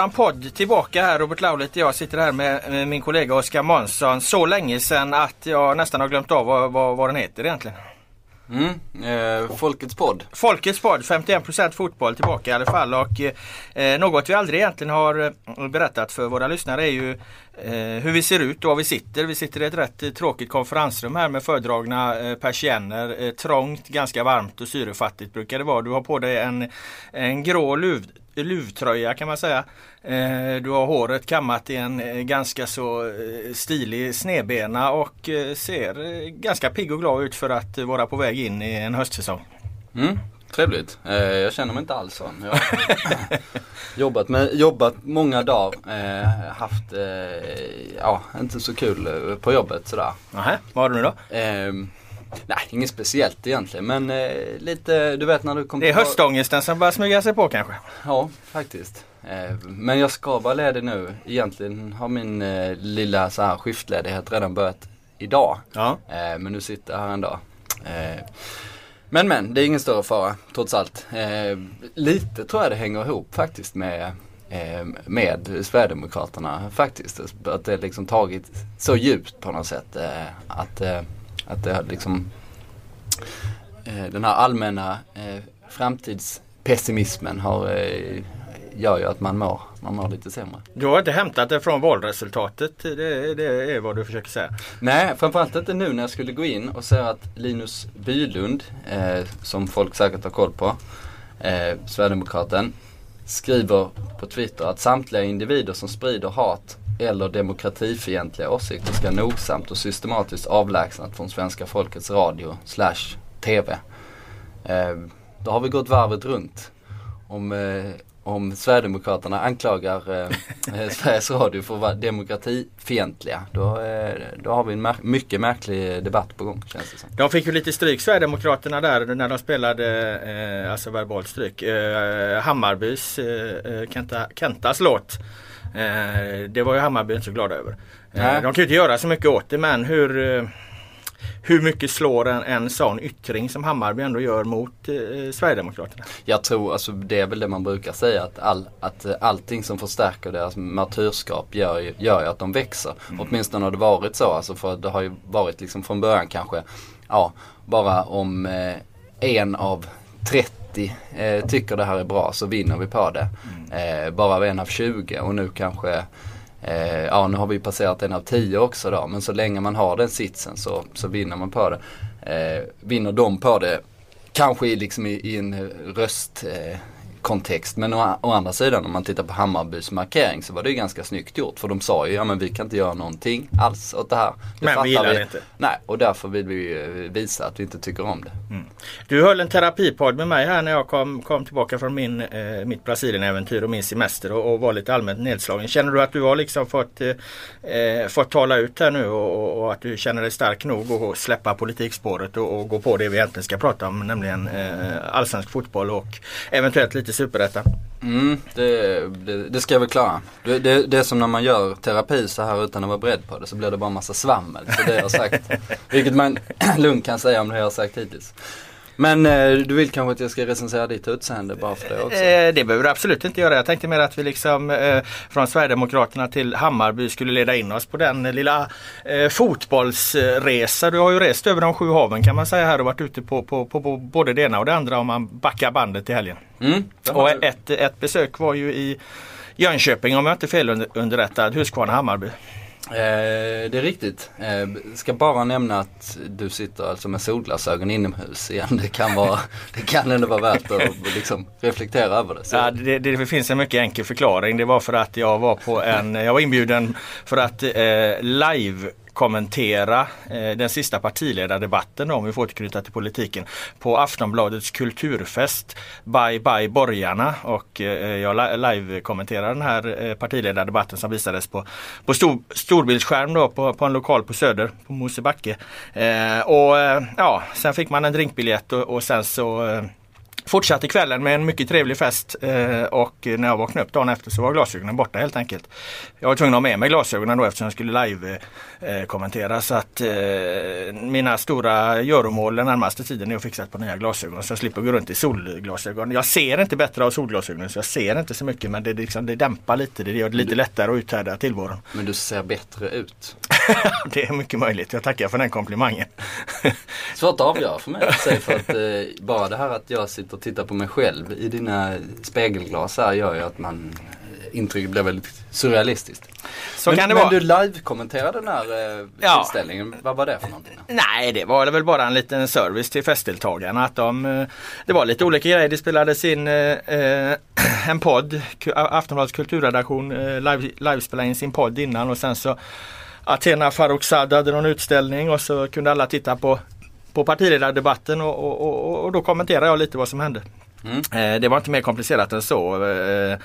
Våran podd tillbaka här. Robert Laulit och jag sitter här med min kollega Oskar Månsson. Så länge sedan att jag nästan har glömt av vad, vad, vad den heter egentligen. Mm, eh, Folkets podd. Folkets podd, 51% fotboll tillbaka i alla fall. Och eh, något vi aldrig egentligen har eh, berättat för våra lyssnare är ju eh, hur vi ser ut och var vi sitter. Vi sitter i ett rätt eh, tråkigt konferensrum här med fördragna eh, persienner. Eh, trångt, ganska varmt och syrefattigt brukar det vara. Du har på dig en, en grå luv, luvtröja kan man säga. Eh, du har håret kammat i en eh, ganska så eh, stilig snedbena och ser ganska pigg och glad ut för att vara på väg in i en höstsäsong. Mm, trevligt. Jag känner mig inte alls sån. Jag jobbat, med, jobbat många dagar. Haft, ja, inte så kul på jobbet sådär. Nähä, vad har du nu då? Nej, inget speciellt egentligen men eh, lite, du vet när du kommer Det är höstångesten som börjar smyga sig på kanske? Ja, faktiskt. Eh, men jag ska vara ledig nu. Egentligen har min eh, lilla så här skiftledighet redan börjat idag. Ja. Eh, men nu sitter jag här en dag. Eh, men men, det är ingen större fara trots allt. Eh, lite tror jag det hänger ihop faktiskt med med Sverigedemokraterna faktiskt. Att det liksom tagit så djupt på något sätt. Att att det liksom eh, den här allmänna eh, framtidspessimismen har, eh, gör ju att man mår, man mår lite sämre. Du har inte hämtat det från valresultatet, det, det är vad du försöker säga? Nej, framförallt inte nu när jag skulle gå in och säga att Linus Bylund, eh, som folk säkert har koll på, eh, Sverigedemokraten, skriver på Twitter att samtliga individer som sprider hat eller demokratifientliga åsikter ska nogsamt och systematiskt avlägsnat från svenska folkets radio slash TV. Eh, då har vi gått varvet runt. Om, eh, om Sverigedemokraterna anklagar eh, Sveriges Radio för att vara demokratifientliga då, eh, då har vi en mär mycket märklig debatt på gång känns det som. De fick ju lite stryk Sverigedemokraterna där när de spelade, eh, alltså verbalt stryk, Hammarbys, Kenta, Kentas låt. Eh, det var ju Hammarby inte så glada över. Eh, de kan ju inte göra så mycket åt det men hur eh, hur mycket slår en, en sån yttring som Hammarby ändå gör mot eh, Sverigedemokraterna? Jag tror, alltså det är väl det man brukar säga att, all, att allting som förstärker deras martyrskap gör, gör ju att de växer. Mm. Åtminstone har det varit så, alltså för det har ju varit liksom från början kanske, ja, bara om eh, en av 30 eh, tycker det här är bra så vinner vi på det. Mm. Eh, bara en av 20 och nu kanske eh, Ja nu har vi passerat en av 10 också då men så länge man har den sitsen så, så vinner man på det. Eh, vinner de på det kanske liksom i, i en röst eh, kontext. Men å, å, andra sidan om man tittar på Hammarbys markering så var det ju ganska snyggt gjort. För de sa ju ja men vi kan inte göra någonting alls åt det här. Det men vi gillar det inte. Nej och därför vill vi visa att vi inte tycker om det. Mm. Du höll en terapipodd med mig här när jag kom, kom tillbaka från min, eh, mitt Brasilien-äventyr och min semester och, och, var lite allmänt nedslagen. Känner du att du har liksom fått, eh, eh fått tala ut här nu och, och, att du känner dig stark nog att släppa politikspåret och, och, gå på det vi egentligen ska prata om nämligen eh, allsvensk fotboll och eventuellt lite superettan? Mm, det, det, det, ska jag väl klara. Det, det, det, är som när man gör terapi så här utan att vara beredd på det så blir det bara massa svammel. Så det jag har sagt. Vilket man lugnt kan säga om det jag har sagt hittills. Men eh, du vill kanske att jag ska recensera ditt utseende bara för det också? Eh, det behöver du absolut inte göra. Jag tänkte mer att vi liksom eh, från Sverigedemokraterna till Hammarby skulle leda in oss på den lilla eh, fotbollsresa. Du har ju rest över de sju haven kan man säga här och varit ute på, på, på, på både det ena och det andra om man backar bandet i helgen. Mm, och ett, ett besök var ju i Jönköping om jag inte är fel underrättad, Huskvarna Hammarby. Eh, det är riktigt. Eh, ska bara nämna att du sitter alltså med solglasögon inomhus igen. Det kan, vara, det kan ändå vara värt att liksom reflektera över det. Ja, det, det, finns en mycket enkel förklaring. Det var för att jag var på en, jag var inbjuden för att eh, live kommentera eh, den sista partiledardebatten om vi får återknyta till politiken på Aftonbladets kulturfest Bye Bye Borgarna och eh, jag live-kommenterar den här eh, partiledardebatten som visades på, på stor, storbildsskärm då på, på en lokal på Söder på Mosebacke. Eh, och eh, ja, sen fick man en drinkbiljett och, och sen så eh, Fortsatte kvällen med en mycket trevlig fest eh, och när jag vaknade upp dagen efter så var glasögonen borta helt enkelt. Jag var tvungen att ha med mig glasögonen då eftersom jag skulle live eh, kommentera så att eh, mina stora göromål den närmaste tiden är att fixa ett par nya glasögon så jag slipper gå runt i solglasögon. Jag ser inte bättre av solglasögonen så jag ser inte så mycket men det, liksom, det dämpar lite, det gör det lite lättare att uthärda tillvaron. Men du ser bättre ut. det är mycket möjligt, jag tackar för den komplimangen. Svårt att avgöra för mig för att eh, bara det här att jag sitter och tittar på mig själv i dina spegelglas här gör ju att man eh, intrycket blir väldigt surrealistiskt. Så men, kan det men vara. du live-kommenterade den här eh, ja. tillställningen. Vad var det för någonting? Nej det var väl bara en liten service till festdeltagarna. Att de, eh, det var lite olika grejer. Det spelades in eh, eh en podd. Aftonbladets kulturredaktion eh, live, live in sin podd innan och sen så Athena Farrokhzad hade någon utställning och så kunde alla titta på på partiledardebatten och, och, och, och, då kommenterade jag lite vad som hände. Mm. Eh, det var inte mer komplicerat än så. Eh,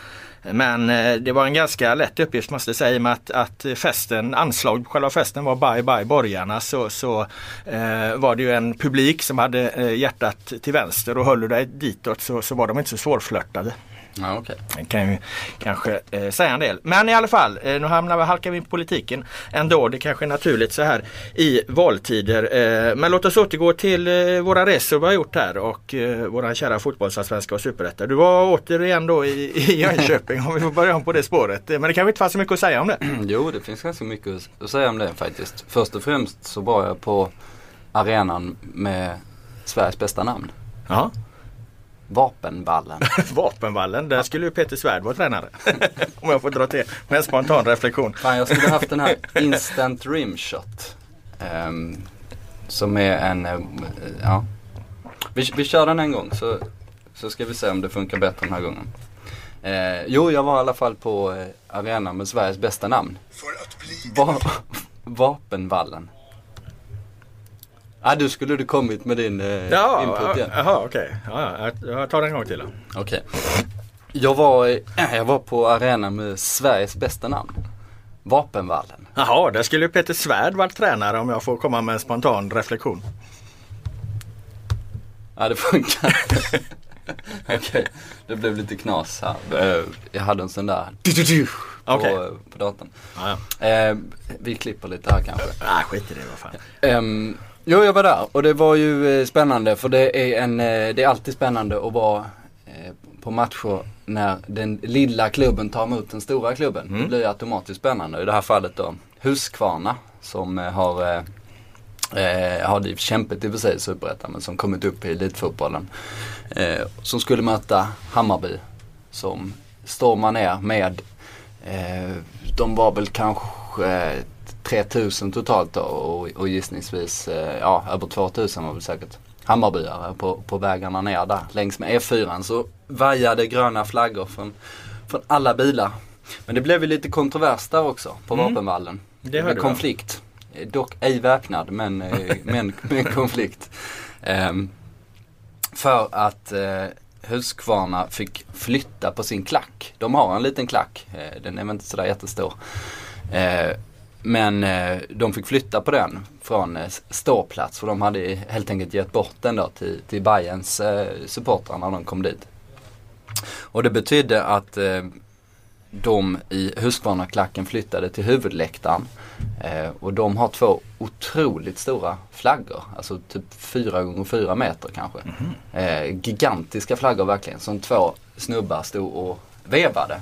men eh, det var en ganska lätt uppgift måste jag säga med att, att festen, anslag själva festen var Bye Bye Borgarna så, så eh, var det ju en publik som hade hjärtat till vänster och höll du dig ditåt så, så var de inte så svårflörtade. Ja, okay. Det kan ju kanske eh, säga en del. Men i alla fall, eh, nu hamnar vi, halkar vi in på politiken ändå. Det kanske är naturligt så här i valtider. Eh, men låt oss återgå till eh, våra resor vi har gjort här och eh, våra kära fotbollsallsvenska och superettan. Du var återigen då i, i Jönköping om vi får börja om på det spåret. Eh, men det kanske inte fanns så mycket att säga om det. jo, det finns ganska mycket att säga om det faktiskt. Först och främst så var jag på arenan med Sveriges bästa namn. Aha. Vapenvallen. Vapenvallen, där skulle ju Peter Svärd vara tränare. Om jag får dra till med en spontan reflektion. Fan, jag skulle haft den här Instant Rimshot. Um, som är en, um, ja. Vi, vi kör den en gång så, så ska vi se om det funkar bättre den här gången. Uh, jo, jag var i alla fall på uh, arenan med Sveriges bästa namn. Va Vapenvallen. Ah, du skulle du kommit med din eh, ja, input igen. Jaha okej. Okay. Ja, jag tar den en gång till då. Okej. Okay. Jag, var, jag var på arenan med Sveriges bästa namn. Vapenvallen. Jaha, där skulle Peter Svärd varit tränare om jag får komma med en spontan reflektion. Ja det funkar. Okej, okay. det blev lite knas här. Eh, jag hade en sån där på, okay. på datorn. Ah, ja. eh, vi klipper lite här kanske. Nej, skit i det. Vad fan. Eh, Jo, jag var där och det var ju eh, spännande för det är, en, eh, det är alltid spännande att vara eh, på matcher när den lilla klubben tar emot den stora klubben. Mm. Det blir automatiskt spännande. I det här fallet då Huskvarna som har eh, har kämpat i och för sig i Superettan men som kommit upp i elitfotbollen. Eh, som skulle möta Hammarby som stormar ner med, eh, de var väl kanske 3000 totalt då och, och gissningsvis eh, ja, över 2000 var väl säkert Hammarbyare på, på vägarna ner där längs med E4 så vajade gröna flaggor från, från alla bilar. Men det blev ju lite kontrovers där också på mm. Vapenvallen. Det, blev konflikt. Va? Dock ej väpnad men, eh, men, men konflikt. Um, för att uh, Huskvarna fick flytta på sin klack. De har en liten klack. Uh, den är väl inte sådär jättestor. Uh, men eh, de fick flytta på den från eh, ståplats för de hade helt enkelt gett bort den då till, till Bayerns eh, supportrar när de kom dit. Och det betydde att eh, de i Husqvarna-klacken flyttade till huvudläktaren. Eh, och de har två otroligt stora flaggor. Alltså typ 4 gånger 4 meter kanske. Mm eh, gigantiska flaggor verkligen. Som två snubbar stod och vevade.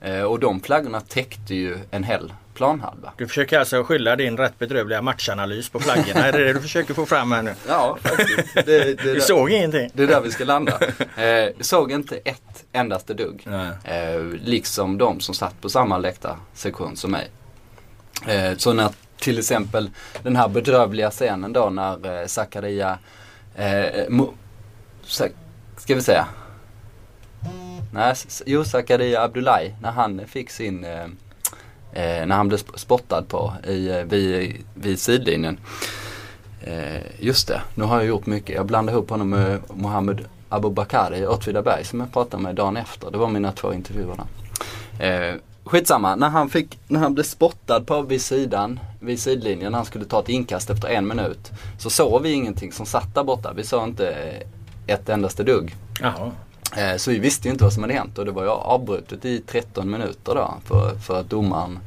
Eh, och de flaggorna täckte ju en hel planhalva. Du försöker alltså skylla din rätt bedrövliga matchanalys på flaggorna? är det det du försöker få fram här nu? Ja, faktiskt. Det, det du där, såg ingenting? Det är där vi ska landa. Eh, såg inte ett endaste dugg. Eh, liksom de som satt på samma läktarsektion som mig. Eh, så när till exempel den här bedrövliga scenen då när eh, Zakaria, eh, ska vi säga, Nej, jo Zakaria Abdullahi när han fick sin, eh, Eh, när han blev spottad på i, eh, vid, vid sidlinjen. Eh, just det, nu har jag gjort mycket. Jag blandade ihop honom med Mohammed Abubakari i Åtvidaberg som jag pratade med dagen efter. Det var mina två intervjuer där. Eh, skitsamma, när han, fick, när han blev spottad på vid sidan, vid sidlinjen, när han skulle ta ett inkast efter en minut. Så såg vi ingenting som satt där borta. Vi såg inte ett endaste dugg. Jaha. Eh, så vi visste ju inte vad som hade hänt och det var ju avbrutet i 13 minuter då för, för att domaren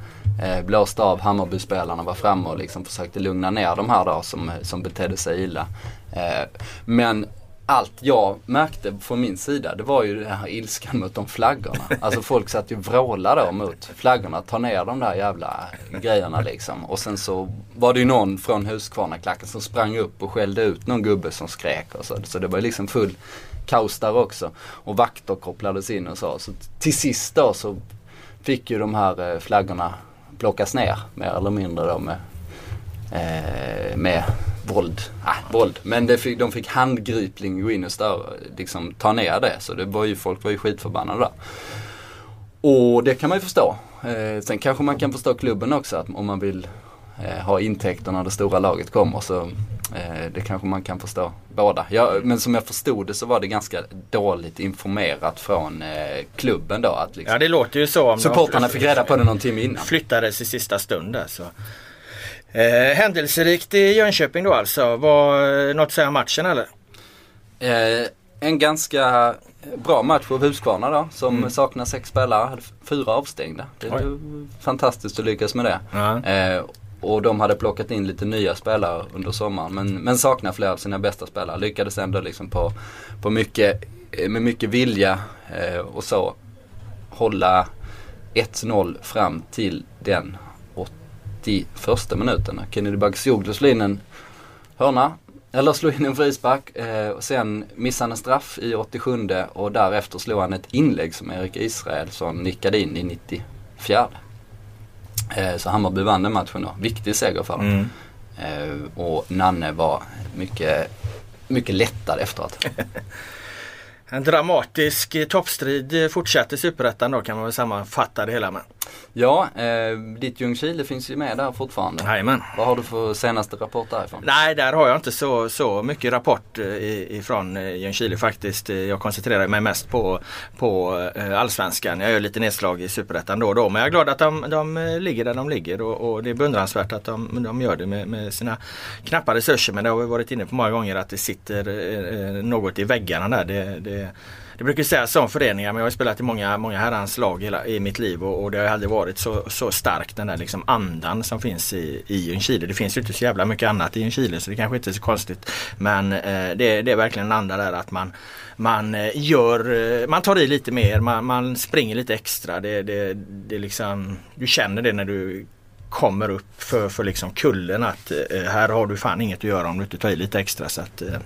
eh, blåste av Hammarbyspelarna var framme och liksom försökte lugna ner de här då som, som betedde sig illa. Eh, men allt jag märkte från min sida det var ju den här ilskan mot de flaggorna. Alltså folk satt ju vrålade då mot flaggorna, ta ner de där jävla grejerna liksom. Och sen så var det ju någon från Huskvarna-klacken som sprang upp och skällde ut någon gubbe som skrek och så. Så det var liksom full kaos där också. Och vakter kopplades in och så. Så till sist då så fick ju de här eh, flaggorna plockas ner mer eller mindre då med, eh, med våld. Ah, våld. Men det fick, de fick handgripling gå in och störa, liksom ta ner det. Så det var ju, folk var ju skitförbannade där. Och det kan man ju förstå. Eh, sen kanske man kan förstå klubben också att om man vill eh, ha intäkter när det stora laget kommer så eh, det kanske man kan förstå båda. Ja, men som jag förstod det så var det ganska dåligt informerat från eh, klubben då. Att liksom, Ja det låter ju så. Om supportrarna fick reda på det någon timme innan. Flyttades i sista stund där så. Eh, händelserikt i Jönköping då alltså. Var eh, något att säga om matchen eller? Eh, en ganska bra match för Huskvarna då som Mm. saknar sex spelare. Hade fyra avstängda. Det är fantastiskt att lyckas med det. Ja. Eh, och de hade plockat in lite nya spelare under sommaren men, men saknar flera av sina bästa spelare. Lyckades ändå liksom på, på mycket, eh, med mycket vilja eh, och så hålla 1-0 fram till den 81 minuten. Kennedy Bagcioglu slog in en hörna eller slog in en frispark eh, och sen missade han en straff i 87 och därefter slog han ett inlägg som Erik Israelsson nickade in i 94. Eh, så Hammarby vann den matchen då. Viktig seger för dem. Mm. Eh, och Nanne var mycket, mycket lättad efteråt. En dramatisk toppstrid fortsätter i Superettan då kan man väl sammanfatta det hela med. Ja, eh, ditt Ljungskile finns ju med där fortfarande. Jajamän. Vad har du för senaste rapport därifrån? Nej, där har jag inte så, så mycket rapport eh, ifrån eh, Ljungskile faktiskt. Eh, Jag koncentrerar mig mest på, på allsvenskan. Jag gör lite nedslag i superettan då och då. Men jag är glad att de, de ligger där de ligger och, och det är beundransvärt att de, de gör det med, med sina knappa resurser. Men det har vi varit inne på många gånger att det sitter något i väggarna där. Det, det, det brukar sägas om föreningar men jag har spelat i många, många herrans lag hela, i mitt liv och, och det har aldrig varit så, så starkt den där liksom andan som finns i, i Ljungskile. Det finns ju inte så jävla mycket annat i Ljungskile så det kanske inte är så konstigt. Men eh, det, det är verkligen en anda där att man, man eh, gör, eh, man tar i lite mer, man, man springer lite extra. Det, det, det liksom, du känner det när du kommer upp för, för liksom kullen att eh, här har du fan inget att göra om du inte tar i lite extra. Så att, eh,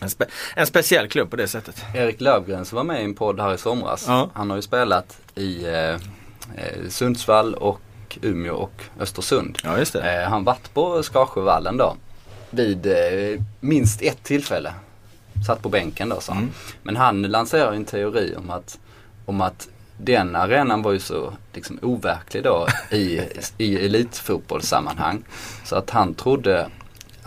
en, spe, en speciell klubb på det sättet. Erik Lövgren som var med i en podd här i somras. Ja. Han har ju spelat i eh, eh, Sundsvall och Umeå och Östersund. Ja just det. Eh, han varit på Skarsjövallen då. Vid eh, minst ett tillfälle. Satt på bänken då sa han. Mm. Men han lanserar en teori om att, om att den arenan var ju så liksom, overklig då i, i elitfotbollssammanhang. Så att han trodde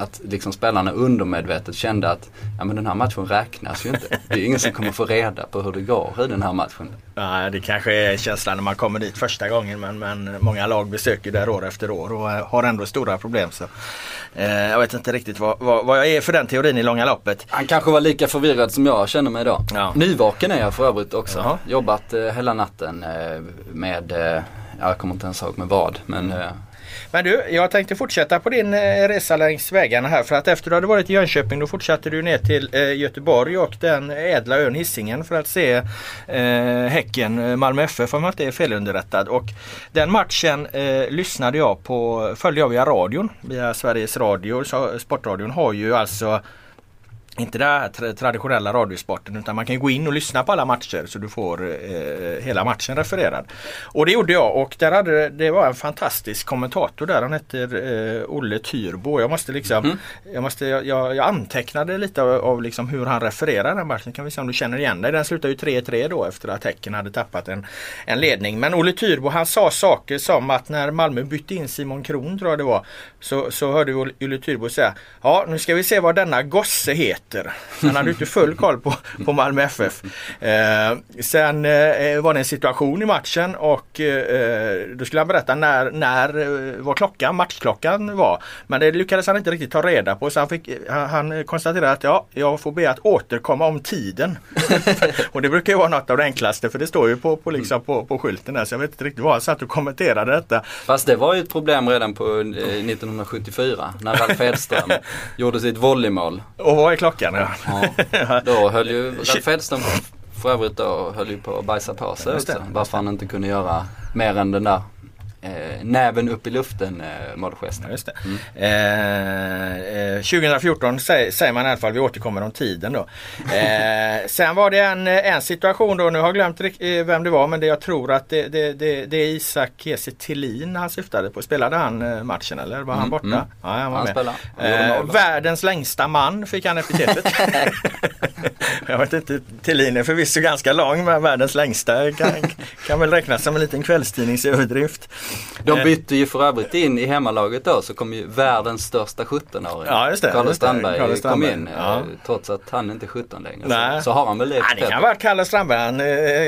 att liksom spelarna undermedvetet kände att ja, men den här matchen räknas ju inte. Det är ingen som kommer få reda på hur det går i den här matchen. Nej, det kanske är känslan när man kommer dit första gången men, men många lag besöker där år efter år och eh, har ändå stora problem. Så, eh, jag vet inte riktigt vad, vad, vad jag är för den teorin i långa loppet. Han kanske var lika förvirrad som jag känner mig idag. Ja. Nyvaken är jag för övrigt också. Jaha. Jobbat eh, hela natten eh, med, eh, jag kommer inte ens ihåg med vad. Men eh, men du, jag tänkte fortsätta på din eh, resa längs vägarna här för att efter du hade varit i Jönköping då fortsatte du ner till eh, Göteborg och den ädla ön Hisingen för att se eh, Häcken eh, Malmö FF om jag inte är felunderrättad. Och den matchen eh, lyssnade jag på, följde jag via radion, via Sveriges Radio. Så, Sportradion har ju alltså inte den här traditionella radiosporten utan man kan gå in och lyssna på alla matcher så du får eh, hela matchen refererad. Och det gjorde jag och där hade, det var en fantastisk kommentator där. Han heter eh, Olle Tyrbo. Jag måste liksom Mhm. jag, måste, jag, jag jag antecknade lite av, av liksom hur han refererar den matchen. Kan vi se om du känner igen dig. Den slutar ju 3-3 då efter att Häcken hade tappat en, en ledning. Men Olle Tyrbo han sa saker som att när Malmö bytte in Simon Kron tror jag det var. Så, så hörde vi Olle Tyrbo säga Ja nu ska vi se vad denna gosse heter. Han hade ju inte full koll på, på Malmö FF. Eh, sen eh, eh, var det en situation i matchen och eh, eh då skulle han berätta när, när eh, vad klockan, matchklockan var. Men det lyckades han inte riktigt ta reda på så han, fick, han, han konstaterade att ja, jag får be att återkomma om tiden. och det brukar ju vara något av det enklaste för det står ju på, på, liksom, på, på skylten där så jag vet inte riktigt vad han satt och kommenterade detta. Fast det var ju ett problem redan på eh, 1974 när Ralf Edström gjorde sitt volleymål. Och vad är klockan? Ja. Ja, då höll ju Ralf Edström för övrigt då höll ju på att bajsa på sig också. Varför han inte kunde göra mer än den där eh, näven upp i luften eh, målgesten. Just det. Eh, eh, 2014 säger, säger man i alla fall, vi återkommer om tiden då. Eh, sen var det en, en situation då, nu har jag glömt eh, vem det var men det jag tror att det, det, det, det är Isak Kiese Thelin han syftade på. Spelade han eh, matchen eller var han Mm, borta? mm. Ja, han var Han med. spelade. Eh, världens längsta man fick han epitetet. jag vet inte, Thelin är förvisso ganska lång men världens längsta kan, kan väl räknas som en liten kvällstidningsöverdrift. De Eh, bytte ju för övrigt in i hemmalaget då så kom ju världens största 17-åring. Ja, just det, Carlos just det. Strandberg kom Strandberg. in eh, Ja. trots att han inte är 17 längre. Nej. Så, har han väl det Ja, det kan vara Kalle Strandberg han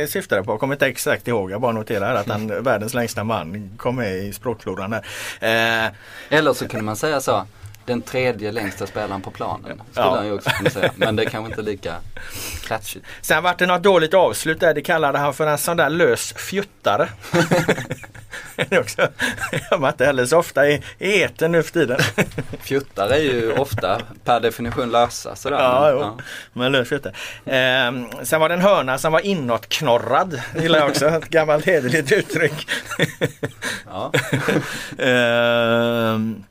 eh, syftade på. Jag kommer inte exakt ihåg. Jag bara noterar att han världens längsta man kom med i språkfloran där. Eh, Eller så kunde man säga så. Den tredje längsta spelaren på planen. Skulle Ja. han ju också kunna säga. Men det är kanske inte lika klatschigt. sen vart det något dåligt avslut där. Det kallade han för en sån där lös fjuttare. det är också, jag var inte heller så ofta i, i etern nu för tiden. Fjuttar är ju ofta per definition lösa sådär. Ja, Men, jo. Men lös fjuttare. Eh, sen var det en hörna som var inåtknorrad. Det gillar jag också. Ett gammalt hederligt uttryck. ja. Ehm,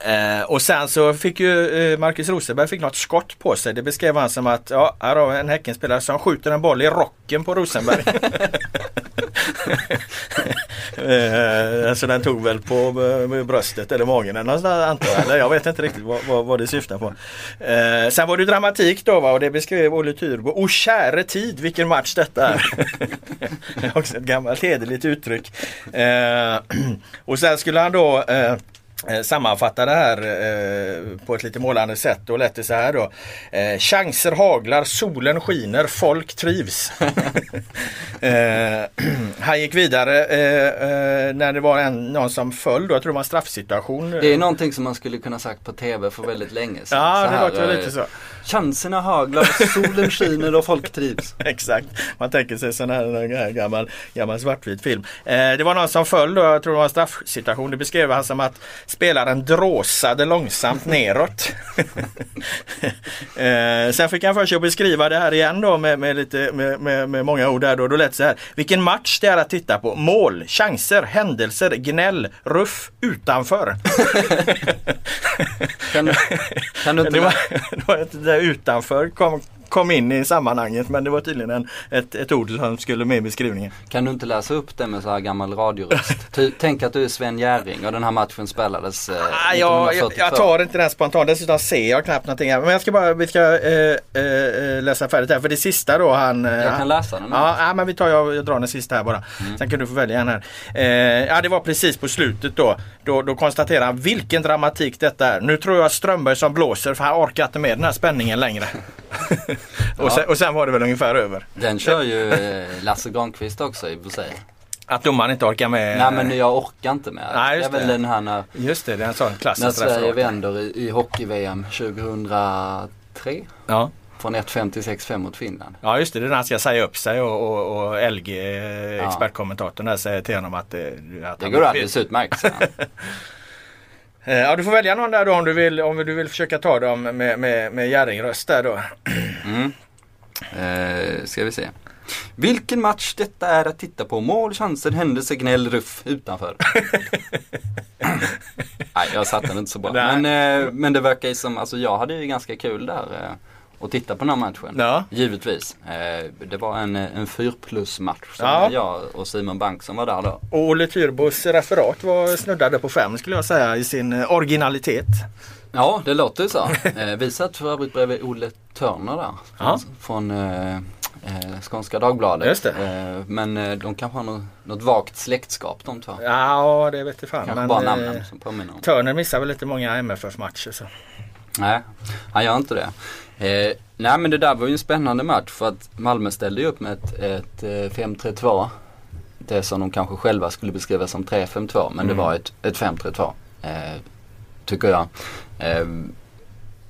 eh, och sen så fick ju eh, Marcus Rosenberg fick något skott på sig. Det beskrev han som att ja, här har vi en Häckenspelare som skjuter en boll i rocken på Rosenberg. eh, så den tog väl på eh, bröstet eller magen eller någonstans antar jag. Jag vet inte riktigt vad, vad, vad det syftar på. Eh, sen var det dramatik då va? och det beskrev Olle Tyrbo. O käre tid vilken match detta är. det är också ett gammalt hederligt uttryck. Eh, och sen skulle han då eh, sammanfatta det här eh, på ett lite målande sätt och lät det så här då. Eh, chanser haglar, solen skiner, folk trivs. eh, han gick vidare när det var en, någon som föll då, jag tror det var en straffsituation. Det är någonting som man skulle kunna sagt på TV för väldigt länge sedan. Ja, det låter lite så. Chanserna haglar, solen skiner och folk trivs. Exakt. Man tänker sig sån här, gammal, gammal svartvit film. Eh, det var någon som föll då, jag tror det var en straffsituation. Det beskrev han som att spelaren dråsade långsamt neråt. eh, sen fick han för sig att beskriva det här igen då med, med, lite, med, med, med många ord där då. Då lät så här. Vilken match det är att titta på. Mål, chanser, händelser, gnäll, ruff, utanför. Kan, kan du inte... det, var, det var ett utanför kom, kom in i sammanhanget men det var tydligen en, ett, ett ord som skulle med i beskrivningen. Kan du inte läsa upp det med så här gammal radioröst? Ty, tänk att du är Sven Jerring och den här matchen spelades eh, Ah, jag, jag, 1942. jag tar inte den spontant. Dessutom ser jag knappt någonting här. Men jag ska bara, vi ska eh, eh, läsa färdigt här. För det sista då han... eh, Jag kan läsa den. Ja, ja, men vi tar, jag, jag drar den sista här bara. Sen kan du få välja en här. Eh, ja, det var precis på slutet då. Då, då konstaterar han vilken dramatik detta är. Nu tror jag Strömberg som blåser för han orkar inte med den här spänningen längre. och, sen, och sen var det väl ungefär över. Den kör ju eh, Lasse Granqvist också i sig. Att domaren inte orkar med. Nej men jag orkar inte med. Nej, det är just väl det. den här när, Just det, det är en sån när Sverige vänder i, i hockey-VM 2003. Ja. Från 1-5 till 6-5 mot Finland. Ja just det, det är när han ska säga upp sig och, och, och LG, eh, expertkommentatorn där säger till honom att, eh, att Det går alldeles utmärkt. Eh, Ja du får välja någon där då om du vill, om du vill försöka ta dem med, med, med Jerringröst där då. Mm. Eh, ska vi se. Vilken match detta är att titta på. Mål, chanser, händelse, gnäll, ruff utanför. Nej, jag satte den inte så bra. Men, eh, men det verkar ju som, alltså jag hade ju ganska kul där. Eh, och titta på den här matchen. Ja. Givetvis. Eh, det var en, en 4 plus match som Ja. jag och Simon Bank som var där då. Och Olle Tyrbos referat var snuddade på fem skulle jag säga i sin eh, originalitet. Ja, det låter ju så. Eh, vi satt för övrigt bredvid Olle Törner där. Ja. Från eh, eh, Skånska Dagbladet. Just det. Eh, men eh, de kanske har något, något vagt släktskap de två. Ja, det vet jag fan. Kanske men, bara eh, namnen som påminner om. Törner missar väl lite många MFF-matcher. Så. Nej, han gör inte det. Eh, nej men det där var ju en spännande match för att Malmö ställde ju upp med ett, ett eh, 5-3-2. Det som de kanske själva skulle beskriva som 3-5-2 men det Mm. var ett, ett 5-3-2. Eh, tycker jag. Eh,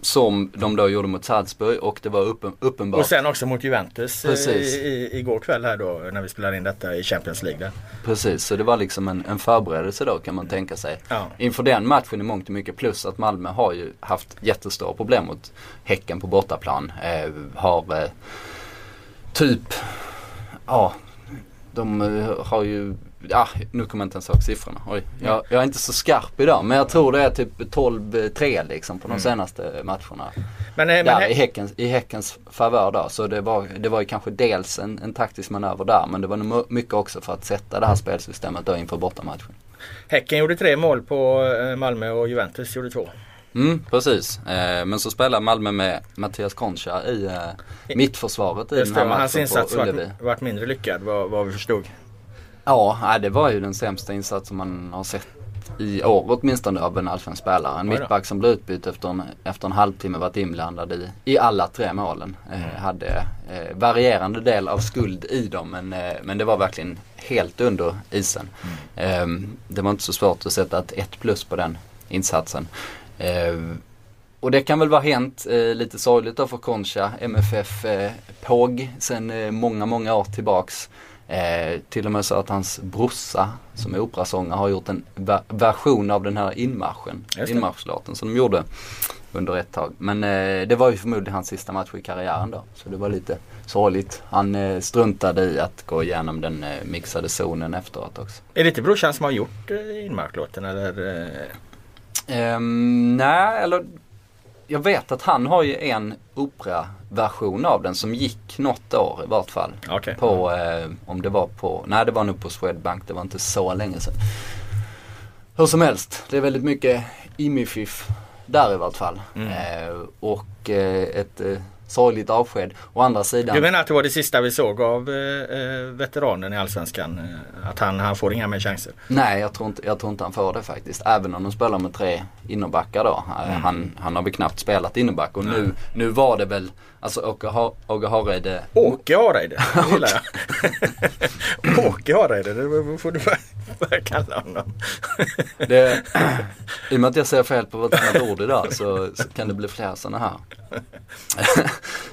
som de då gjorde mot Salzburg och det var uppen, uppenbart. Och sen också mot Juventus Precis. i, i, igår kväll här då när vi spelade in detta i Champions League. Där. Precis, så det var liksom en, en förberedelse då kan man tänka sig. Ja. Inför den matchen i mångt och mycket plus att Malmö har ju haft jättestora problem mot Häcken på bortaplan. Eh, har eh, typ, ja, de eh, har ju, ja nu kommer jag inte ens ihåg siffrorna. Oj, jag, jag är inte så skarp idag men jag tror det är typ 12-3 liksom på de Mm. senaste matcherna. Men, eh, men, Där i Hä- Häckens, i häckens favör då. Så det var, det var ju kanske dels en, en taktisk manöver där men det var nog mycket också för att sätta det här spelsystemet då inför bortamatchen. Häcken gjorde tre mål på eh, Malmö och Juventus gjorde två. Mm, precis. Eh, men så spelar Malmö med Mattias Concha i eh, mittförsvaret i Just den här och hans matchen insats varit, varit mindre lyckad vad, vad vi förstod. Ja, det var ju den sämsta insats som man har sett i år åtminstone av en allsvensk spelare. En mittback som blev utbytt efter en, efter en halvtimme varit inblandad i, i alla tre målen. Eh, Mm. hade eh, varierande del av skuld i dem men, eh, men det var verkligen helt under isen. Eh, det var inte så svårt att sätta ett 1 plus på den insatsen. Eh, och det kan väl vara hänt eh, lite sorgligt då för Concha, MFF eh, PåG sen eh, många, många år tillbaks. Eh, till och med så att hans brorsa som är operasångare har gjort en version av den här inmarschen, inmarschlåten som de gjorde under ett tag. Men eh, det var ju förmodligen hans sista match i karriären då. Så det var lite sorgligt. Han eh, struntade i att gå igenom den eh, mixade zonen efteråt också. Är det inte brorsan som har gjort eh, inmarklåten eller? Eh, Ehm, nej, eller jag vet att han har ju en operaversion av den som gick något år i vart fall. Okej. På, eh, om det var på, nej det var nog på Swedbank, det var inte så länge sedan. Hur som helst, det är väldigt mycket imififf där i vart fall. Mm. Eh, och eh, ett eh, sorgligt avsked. Å andra sidan. Du menar att det var det sista vi såg av eh, eh, veteranen i Allsvenskan? Eh, att han, han får inga mer chanser? Nej, jag tror, inte, jag tror inte han får det faktiskt. Även om de spelar med tre innerbackar då. Eh, Mm. Han, han har väl knappt spelat innerback och nu, nu var det väl, alltså Åke Hareide. Åke Hareide, det gillar jag. Åke Hareide, det får du börja, kalla honom. Det, I och med att jag säger fel på vartannat ord idag så, så kan det bli fler sådana här.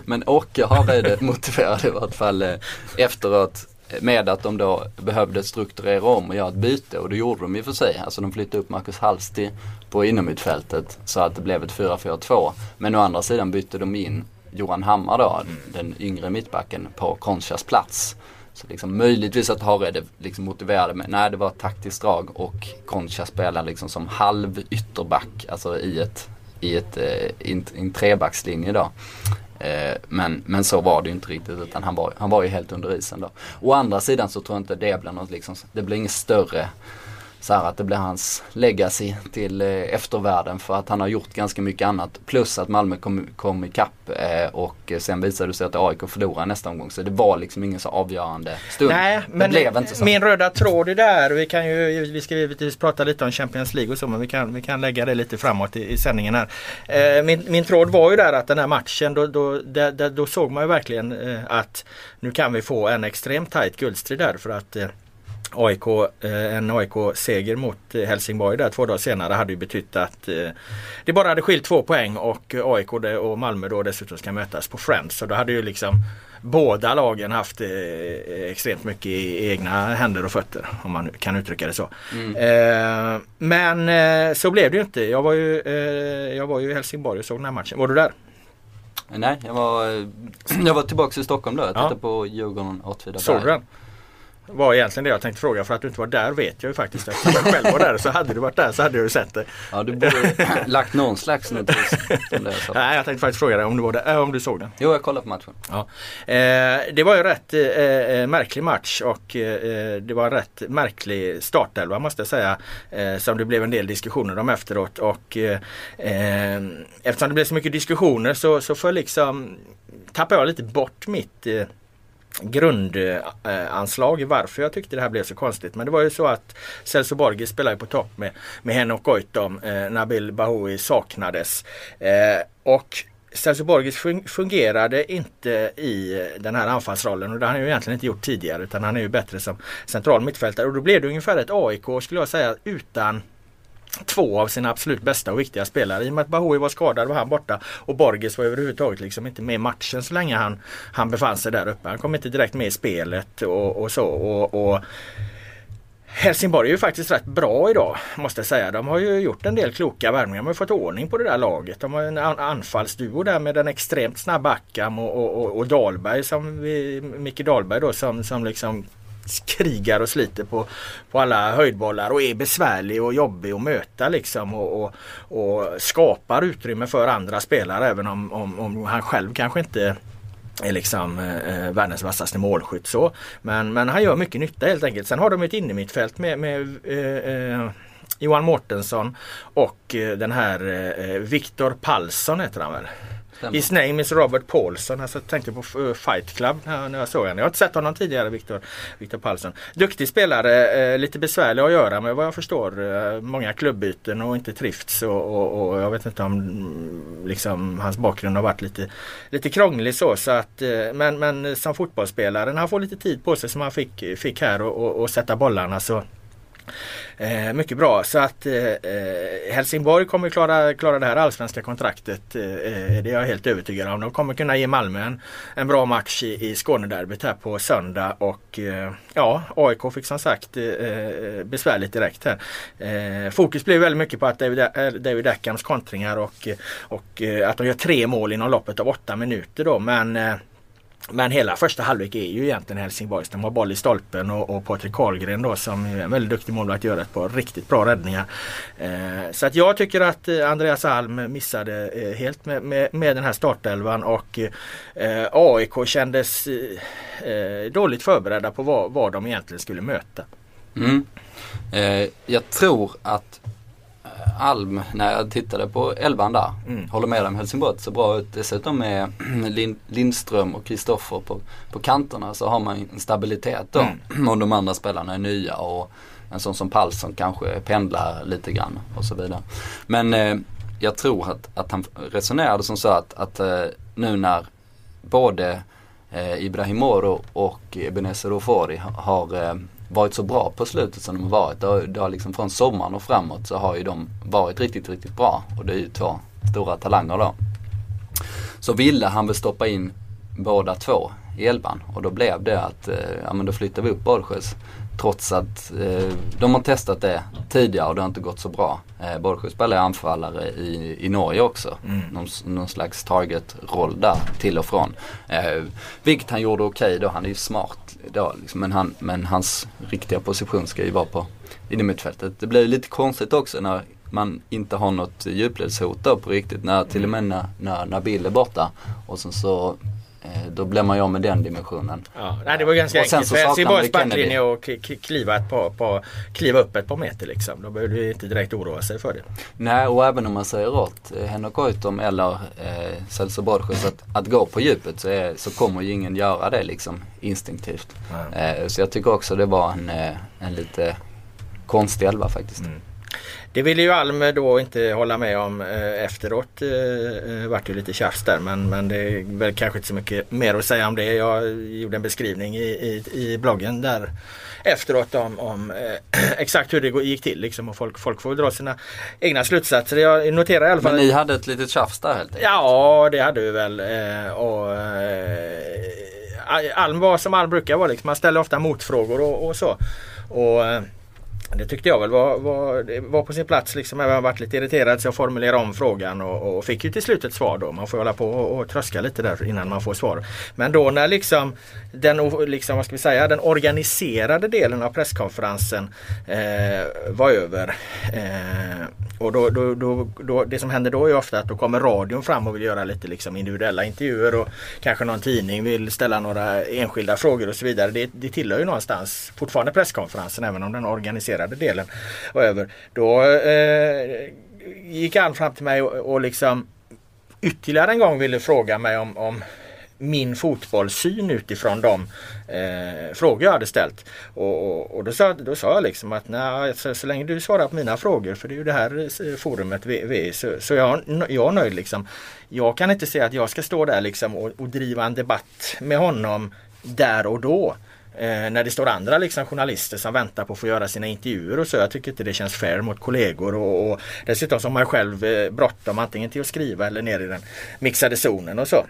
Men Åke Hareide motiverade i vart fall eh, efteråt med att de då behövde strukturera om och göra ett byte och det gjorde de i och för sig. Alltså de flyttade upp Marcus Hallsti på inomhutfältet så att det blev ett 4-4-2. Men å andra sidan bytte de in Johan Hammar då, den yngre mittbacken på Conchas plats. Så liksom möjligtvis att Harede liksom motiverade med, nej det var ett taktiskt drag och Concha spelar liksom som halv ytterback, alltså i ett, i ett, eh, i en, i en trebackslinje då. Eh, men, men så var det ju inte riktigt utan han var, han var ju helt under isen då. Å andra sidan så tror jag inte det blir något liksom, det blir inget större så här att det blir hans legacy till eh, eftervärlden för att han har gjort ganska mycket annat. Plus att Malmö kom, kom ikapp eh, och sen visade det sig att AIK förlorade nästa omgång. Så det var liksom ingen så avgörande stund. Nej, det men blev inte så. min röda tråd är där. Vi kan ju, vi ska givetvis prata lite om Champions League och så men vi kan, vi kan lägga det lite framåt i, i sändningen här. Eh, min, min tråd var ju där att den här matchen då, då, där, då såg man ju verkligen att nu kan vi få en extremt tajt guldstrid där för att AIK, eh, en AIK-seger mot eh, Helsingborg där två dagar senare hade ju betytt att eh, det bara hade skilt två poäng och AIK och Malmö då dessutom ska mötas på Friends. Så då hade ju liksom båda lagen haft extremt mycket i egna händer och fötter om man kan uttrycka det så. Mm. Men så blev det ju inte. Jag var ju, jag var ju i Helsingborg och såg den här matchen. Var du där? Nej, jag var, jag var tillbaka i Stockholm då. Jag tittade Ja. på Djurgården Åtvidaberg. Såg du den? Var egentligen det jag tänkte fråga. För att du inte var där vet jag ju faktiskt. Eftersom jag själv var där så hade du varit där så hade du sett det. Ja du borde lagt någon slags notis. Nej jag tänkte faktiskt fråga dig om du, var där, äh, om du såg den. Jo jag kollade på matchen. Ja. Eh, det var ju rätt eh, eh, märklig match och eh, det var en rätt märklig startelva måste jag säga. Eh, som det blev en del diskussioner om efteråt och eh, eh, eftersom det blev så mycket diskussioner så, så för liksom tappade jag lite bort mitt eh, grundanslag varför jag tyckte det här blev så konstigt. Men det var ju så att Celso Borgi spelade på topp med, med Henok Goitom. Eh, Nabil Bahoui saknades. Eh, och Celso Borgis fungerade inte i den här anfallsrollen och det har han ju egentligen inte gjort tidigare utan han är ju bättre som central mittfältare och då blev det ungefär ett AIK skulle jag säga utan två av sina absolut bästa och viktiga spelare. I och med att Bahoui var skadad var han borta och Borges var överhuvudtaget liksom inte med i matchen så länge han, han befann sig där uppe. Han kom inte direkt med i spelet och, och så. Och, och Helsingborg är ju faktiskt rätt bra idag måste jag säga. De har ju gjort en del kloka värvningar. De har fått ordning på det där laget. De har en anfallsduo där med den extremt snabba Akam och, och, och, och Dahlberg som vi, Micke Dahlberg då som, som liksom krigar och sliter på, på alla höjdbollar och är besvärlig och jobbig att möta liksom och, och, och skapar utrymme för andra spelare även om, om, om han själv kanske inte är liksom eh, världens vassaste målskytt så. Men, men han gör mycket nytta helt enkelt. Sen har de ett innermittfält med, med eh, eh Johan Mårtensson och eh, den här eh, eh Viktor Palsson heter han väl? Stämmer. His name is Robert Paulson. Alltså, jag tänkte på eh, Fight Club när jag såg honom. Jag har inte sett honom tidigare, Victor, Victor Paulson. Duktig spelare, eh, lite besvärlig att göra med vad jag förstår. Eh, många klubbyten och inte trivts och, och, och, jag vet inte om mm, liksom, hans bakgrund har varit lite, lite krånglig så. så att, men, men som fotbollsspelare, när han får lite tid på sig som han fick, fick här och, och, och sätta bollarna så Eh, mycket bra så att eh, eh, Helsingborg kommer klara, klara det här allsvenska kontraktet. Eh, eh, det är jag helt övertygad om. De kommer kunna ge Malmö en, en bra match i, i Skånederbyt här på söndag och eh, ja AIK fick som sagt eh, eh besvärligt direkt här. fokus blev väldigt mycket på att David, David Ackhams kontringar och, och att de gör tre mål inom loppet av åtta minuter då men men hela första halvlek är ju egentligen Helsingborgs. De har boll i stolpen och, och Patrik Karlgren då som är en väldigt duktig målvakt gör ett par riktigt bra räddningar. Eh, så att jag tycker att eh, Andreas Alm missade eh, helt med, med, med, den här startelvan och eh, AIK kändes eh, eh, dåligt förberedda på vad, vad de egentligen skulle möta. Mm. Eh, jag tror att Alm när jag tittade på elvan där. Mm. Håller med om Helsingborg så bra ut. Dessutom med Lindström och Kristoffer på, på kanterna så har man en stabilitet då. Mm. Och de andra spelarna är nya och en sån som Palsson kanske pendlar lite grann och så vidare. Men eh, jag tror att, att han resonerade som så att, att eh, nu när både eh, Ibrahim Moro och Ebenezer Ofori har eh, varit så bra på slutet som de har varit. Det har, det har liksom från sommaren och framåt så har ju de varit riktigt, riktigt bra. Och det är ju två stora talanger då. Så ville han väl stoppa in båda två i elvan och då blev det att, eh, ja men då flyttar vi upp Borgsjös. Trots att eh, de har testat det tidigare och det har inte gått så bra. Eh, Borgsjö spelar anfallare i, i Norge också. Mm. Någon, någon slags target-roll där till och från. Eh, vilket han gjorde okej okay då. Han är ju smart då liksom. men, han, men hans riktiga position ska ju vara på innermittfältet. Det blir lite konstigt också när man inte har något djupledshot då på riktigt. När, till och med när, när, Bill är borta. Och sen så då blir man ju av med den dimensionen. Ja, nej, det var ganska enkelt för Helsingborgs backlinje att kliva, ett par, par, kliva upp ett par meter liksom. Då behöver du inte direkt oroa sig för det. Nej och även om man säger åt eh, Henok Goitom eller eh, Celso Borges att, att gå på djupet så, är, så kommer ju ingen göra det liksom instinktivt. Eh, så jag tycker också det var en, eh, en lite konstig elva faktiskt. Mm. Det ville ju Alm då inte hålla med om eh, efteråt. Eh, eh, vart ju lite tjafs där men, men det är väl kanske inte så mycket mer att säga om det. Jag gjorde en beskrivning i, i, i bloggen där efteråt om, om eh, exakt hur det gick till liksom, och folk, folk får dra sina egna slutsatser. Jag noterar i alla fall. Men ni hade ett litet tjafs där helt enkelt? Ja det hade vi väl. Och, Alm var som Alm brukar vara. Liksom. Man ställer ofta motfrågor och, och så. Och, det tyckte jag väl var, var, var på sin plats. Liksom. Jag har varit lite irriterad så jag formulerade om frågan och, och fick ju till slut ett svar då. Man får hålla på och, och tröska lite där innan man får svar. Men då när liksom den, liksom, vad ska vi säga, den organiserade delen av presskonferensen eh, var över. Eh, och då, då, då, då, det som händer då är ofta att då kommer radion fram och vill göra lite liksom individuella intervjuer och kanske någon tidning vill ställa några enskilda frågor och så vidare. Det, det tillhör ju någonstans fortfarande presskonferensen även om den avancerade delen var över. Då eh, gick han fram till mig och, och liksom ytterligare en gång ville fråga mig om, om min fotbollssyn utifrån de eh, frågor jag hade ställt. Och, och, och, då, sa, då sa jag liksom att nej, så, så, länge du svarar på mina frågor, för det är ju det här eh, forumet vi, vi så, så jag, jag är nöjd liksom. Jag kan inte säga att jag ska stå där liksom och, och driva en debatt med honom där och då. Eh, när det står andra liksom, journalister som väntar på att få göra sina intervjuer och så. Jag tycker inte det känns fair mot kollegor och, och dessutom så har man själv eh, bråttom antingen till att skriva eller ner i den mixade zonen och så.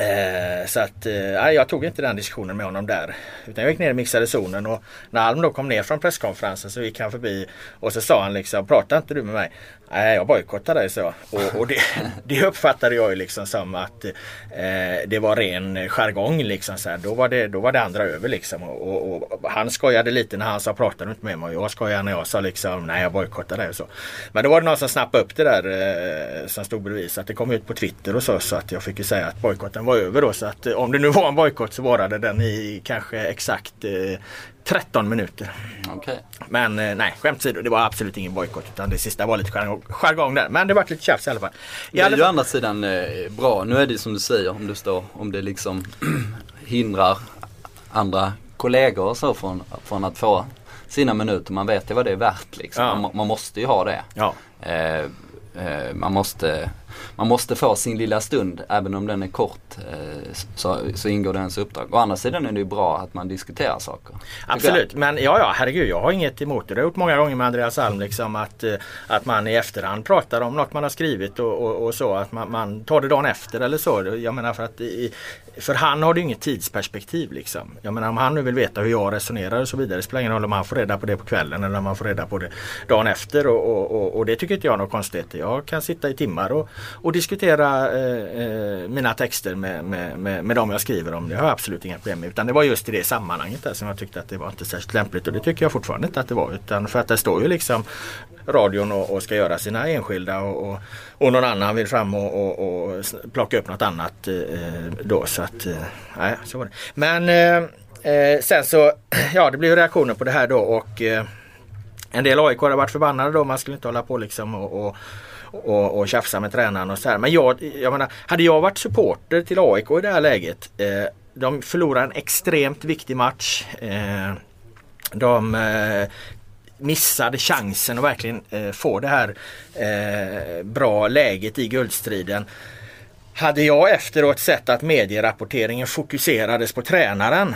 Eh, så att eh, jag tog inte den diskussionen med honom där. Utan jag gick ner i mixade zonen och när Alm då kom ner från presskonferensen så gick han förbi och så sa han liksom Pratar inte du med mig? Nej jag bojkottar dig så. Och, och det, det uppfattade jag ju liksom som att eh, det var ren jargong liksom. Så här. Då, var det, då var det andra över liksom. Och, och, och, han skojade lite när han sa pratar du inte med mig? Och jag skojade när jag sa liksom nej jag bojkottar dig och så. Men då var det någon som snappade upp det där eh, som stod bredvid. Så att det kom ut på Twitter och så. Så att jag fick ju säga att bojkotten var över då. Så att eh, om det nu var en bojkott så varade den i kanske exakt eh, 13 minuter. Okay. Men eh, nej, skämt åsido, det var absolut ingen bojkott utan det sista var lite jargong där. Men det var lite tjafs i alla fall. I det är alla ju å andra sidan eh, bra. Nu är det som du säger om det står, om det liksom hindrar andra kollegor och så från, från att få sina minuter. Man vet ju vad det är värt liksom. Ja. Man, man, måste ju ha det. Ja. Eh, Eh, man, måste, man måste få sin lilla stund, även om den är kort eh, så, så ingår det ens uppdrag. Å andra sidan är det ju bra att man diskuterar saker. Absolut, men ja, ja herregud jag har inget emot det. Det har jag gjort många gånger med Andreas Alm liksom att, eh, att man i efterhand pratar om något man har skrivit och, och, och så. Att man, man, tar det dagen efter eller så. Jag menar för att i, för han har det inget tidsperspektiv liksom. Jag menar om han nu vill veta hur jag resonerar och så vidare. Det spelar ingen roll om han får reda på det på kvällen eller om han får reda på det dagen efter. Och, och, och, och det tycker inte jag är något konstigt. Jag kan sitta i timmar och, och diskutera eh, eh, mina texter med, med, med, med dem jag skriver om. Det har jag absolut inga problem med. Utan det var just i det sammanhanget där som jag tyckte att det var inte särskilt lämpligt. Och det tycker jag fortfarande inte att det var. Utan för att det står ju liksom radion och, och ska göra sina enskilda och, och, och någon annan vill fram och, och, och plocka upp något annat eh, eh då. Så att, eh, så var det. Men eh, eh sen så, ja det blev reaktioner på det här då och eh, en del AIK har varit förbannade då. Man skulle inte hålla på liksom och, och och, och tjafsa med tränaren och så här. Men jag, jag menar, hade jag varit supporter till AIK i det här läget. Eh, de förlorar en extremt viktig match. Eh, de eh, missade chansen att verkligen eh, få det här eh, bra läget i guldstriden. Hade jag efteråt sett att medierapporteringen fokuserades på tränaren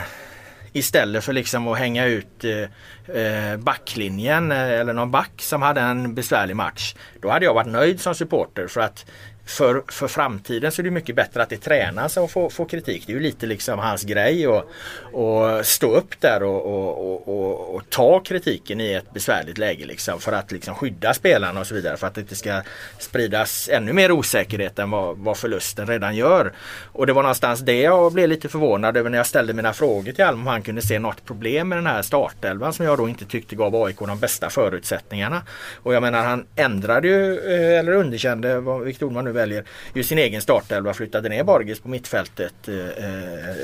istället för liksom att hänga ut eh, eh backlinjen eh, eller någon back som hade en besvärlig match. Då hade jag varit nöjd som supporter för att för, för framtiden så är det mycket bättre att det tränas och få, få kritik. Det är ju lite liksom hans grej och, och stå upp där och, och, och, och, ta kritiken i ett besvärligt läge liksom för att liksom skydda spelarna och så vidare för att det inte ska spridas ännu mer osäkerhet än vad, vad förlusten redan gör. Och det var någonstans det jag blev lite förvånad över när jag ställde mina frågor till Alm om han kunde se något problem med den här startelvan som jag då inte tyckte gav AIK de bästa förutsättningarna. Och jag menar han ändrade ju eh, eller underkände, vilket ord man nu väljer ju sin egen startelva flyttade ner Borgis på mittfältet eh, eh,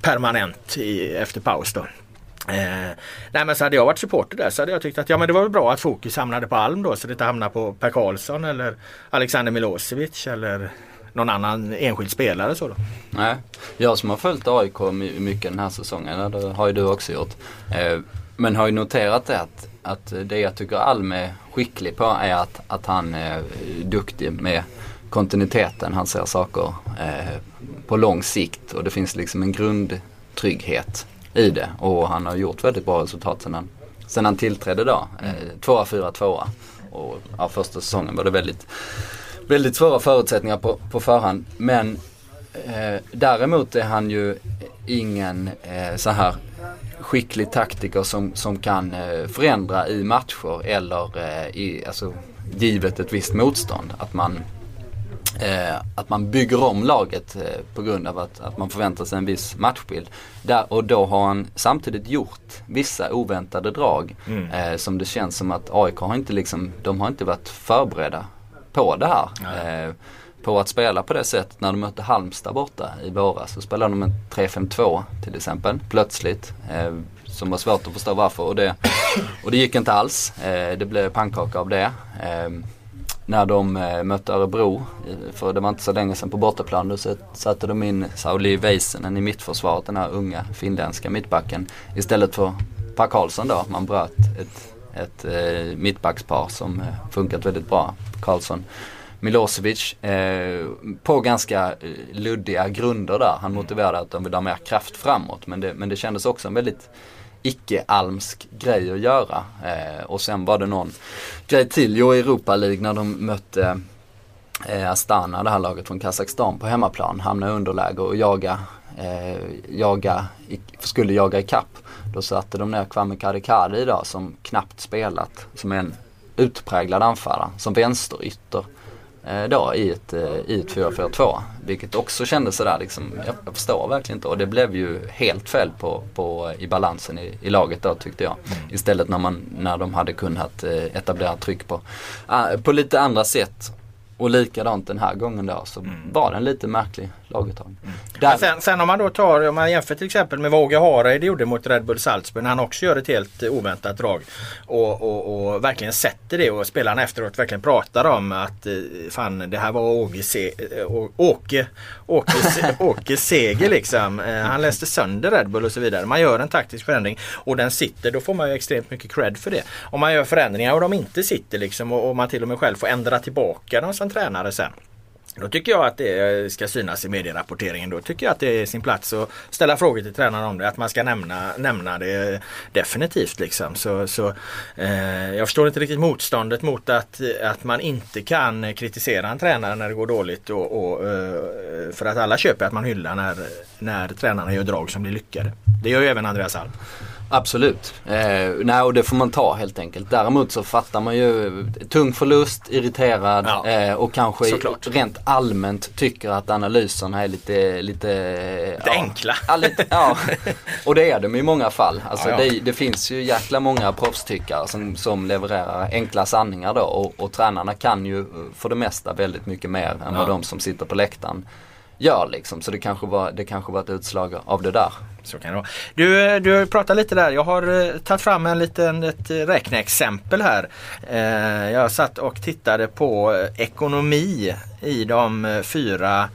permanent i, efter paus. Då. Eh, nej men så hade jag varit supporter där så hade jag tyckt att ja men det var väl bra att fokus hamnade på Alm då så det inte hamnade på Per Karlsson eller Alexander Milosevic eller någon annan enskild spelare. Så då. Nej, jag som har följt AIK mycket den här säsongen, det har ju du också gjort. Eh, men har ju noterat det att, att det jag tycker Alm är skicklig på är att, att han är duktig med kontinuiteten. Han ser saker eh, på lång sikt och det finns liksom en grundtrygghet i det. Och han har gjort väldigt bra resultat sen han, sen han tillträdde då. Eh, tvåa, fyra, tvåa. Och ja, första säsongen var det väldigt, väldigt svåra förutsättningar på, på förhand. Men eh, däremot är han ju ingen eh, så här skicklig taktiker som, som kan eh, förändra i matcher eller eh, i, alltså, givet ett visst motstånd. Att man, eh, att man bygger om laget eh, på grund av att, att man förväntar sig en viss matchbild. Där, och då har han samtidigt gjort vissa oväntade drag Mm. eh, som det känns som att AIK har inte liksom, de har inte varit förberedda på det här. Eh, på att spela på det sättet när de mötte Halmstad borta i våras. Så spelade de en 3-5-2 till exempel plötsligt. Eh, som var svårt att förstå varför och det, och det gick inte alls. Eh, det blev pannkaka av det. När de eh, mötte Örebro, eh, för det var inte så länge sedan på bortaplan, då satte de in Sauli Väisänen i mittförsvaret, den här unga finländska mittbacken. Istället för Per Karlsson då. Man bröt ett, ett eh, mittbackspar som eh, funkat väldigt bra. Karlsson Milosevic eh, på ganska luddiga grunder där. Han motiverade att de vill ha mer kraft framåt men det, men det kändes också en väldigt icke-almsk grej att göra. Eh, och sen var det någon grej till. Jo, i Europa League när de mötte eh, Astana, det här laget från Kazakstan på hemmaplan, hamnade i underläge och jaga, eh, jaga i, skulle jaga i kapp. Då satte de ner Kwame Kadikadi idag som knappt spelat, som en utpräglad anfallare, som vänsterytter eh, då i ett, eh, i ett 4-4-2. Vilket också kändes sådär liksom, jag, jag förstår verkligen inte. Och det blev ju helt fel på, på, i balansen i, i laget då tyckte jag. Istället när, man, när de hade kunnat eh, etablera tryck på, ah, på lite andra sätt. Och likadant den här gången då så var det en lite märklig laguttagning. Där- Men sen, sen om man då tar, om man jämför till exempel med vad Åge Hareide gjorde mot Red Bull Salzburg när han också gör ett helt oväntat drag. Och, och, och verkligen sätter det och spelarna efteråt verkligen pratar om att eh, fan det här var Åge, se, eh, Åke, Åke, se, Åke seger liksom. Eh, Han läste sönder Red Bull och så vidare. Man gör en taktisk förändring och den sitter. Då får man ju extremt mycket cred för det. Om man gör förändringar och de inte sitter liksom och, och man till och med själv får ändra tillbaka dem som tränare sen. Då tycker jag att det ska synas i medierapporteringen. Då tycker jag att det är sin plats att ställa frågor till tränaren om det. Att man ska nämna, nämna det definitivt. Liksom. Så, så, eh, jag förstår inte riktigt motståndet mot att, att man inte kan kritisera en tränare när det går dåligt. Och, och, eh, för att alla köper att man hyllar när, när tränarna gör drag som blir lyckade. Det gör ju även Andreas Alm. Absolut. Eh, nej, och det får man ta helt enkelt. Däremot så fattar man ju tung förlust, irriterad Ja, eh, och kanske såklart. rent allmänt tycker att analyserna är lite, lite, Lite enkla. Ja, lite, ja. Och det är de i många fall. Alltså Ja, ja. Det, det finns ju jäkla många proffstyckare som, som levererar enkla sanningar då och, och tränarna kan ju eh, för det mesta väldigt mycket mer än Ja. vad de som sitter på läktaren gör liksom. Så det kanske var, det kanske var ett utslag av det där. Så kan det vara. Du, du pratar lite där. Jag har eh, tagit fram en liten, ett eh, räkneexempel här. Eh, jag satt och tittade på ekonomi i de fyra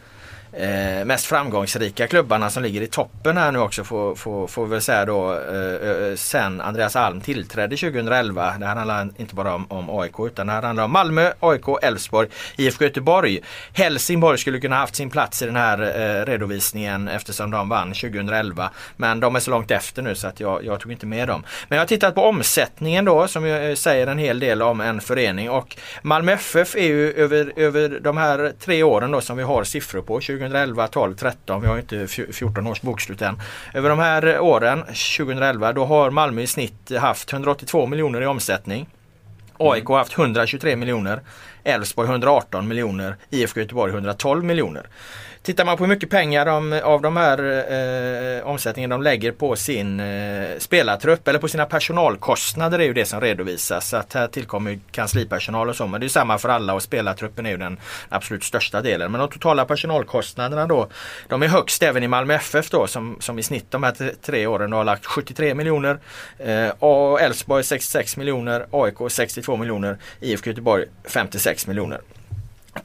eh, mest framgångsrika klubbarna som ligger i toppen här nu också får, får, får vi väl säga då eh, eh, sen Andreas Alm tillträdde 2011. Det här handlar inte bara om, om AIK utan det här handlar om Malmö, AIK, Elfsborg, IFK Göteborg. Helsingborg skulle kunna haft sin plats i den här eh, redovisningen eftersom de vann 2011. Men de är så långt efter nu så att jag, jag tog inte med dem. Men jag har tittat på omsättningen då som eh, säger en hel del om en förening och Malmö FF är ju över, över de här tre åren då som vi har siffror på 2011, 12, 13. Vi har inte fj- 14 års bokslut än. Över de här åren 2011 då har Malmö i snitt haft 182 miljoner i omsättning. AIK har haft 123 miljoner. Elfsborg 118 miljoner. IFK Göteborg 112 miljoner. Tittar man på hur mycket pengar de, av de här eh, omsättningen de lägger på sin eh, spelartrupp eller på sina personalkostnader är ju det som redovisas. Så att här tillkommer ju kanslipersonal och så men det är samma för alla och spelartruppen är ju den absolut största delen. Men de totala personalkostnaderna då de är högst även i Malmö FF då som, som i snitt de här tre, åren har lagt 73 miljoner. Eh, och Elfsborg 66 miljoner, AIK 62 miljoner, IFK Göteborg 56 miljoner.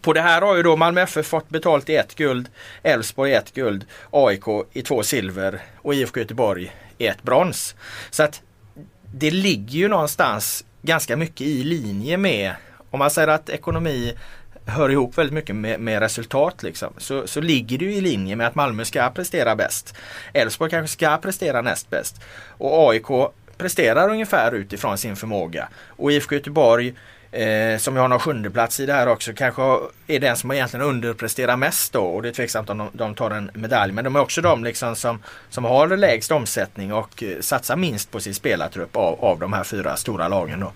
På det här har ju då Malmö FF fått betalt i ett guld, Elfsborg i ett guld, AIK i två silver och IFK Göteborg i ett brons. Så att det ligger ju någonstans ganska mycket i linje med om man säger att ekonomi hör ihop väldigt mycket med, med resultat liksom, så, så ligger det ju i linje med att Malmö ska prestera bäst. Elfsborg kanske ska prestera näst bäst. Och AIK presterar ungefär utifrån sin förmåga. Och IFK Göteborg eh, som jag har någon sjunde plats i det här också, kanske är den som egentligen underpresterar mest då och det är tveksamt om de, de tar en medalj. Men de är också de liksom som, som har lägst omsättning och eh, satsar minst på sin spelartrupp av, av de här fyra stora lagen. Då.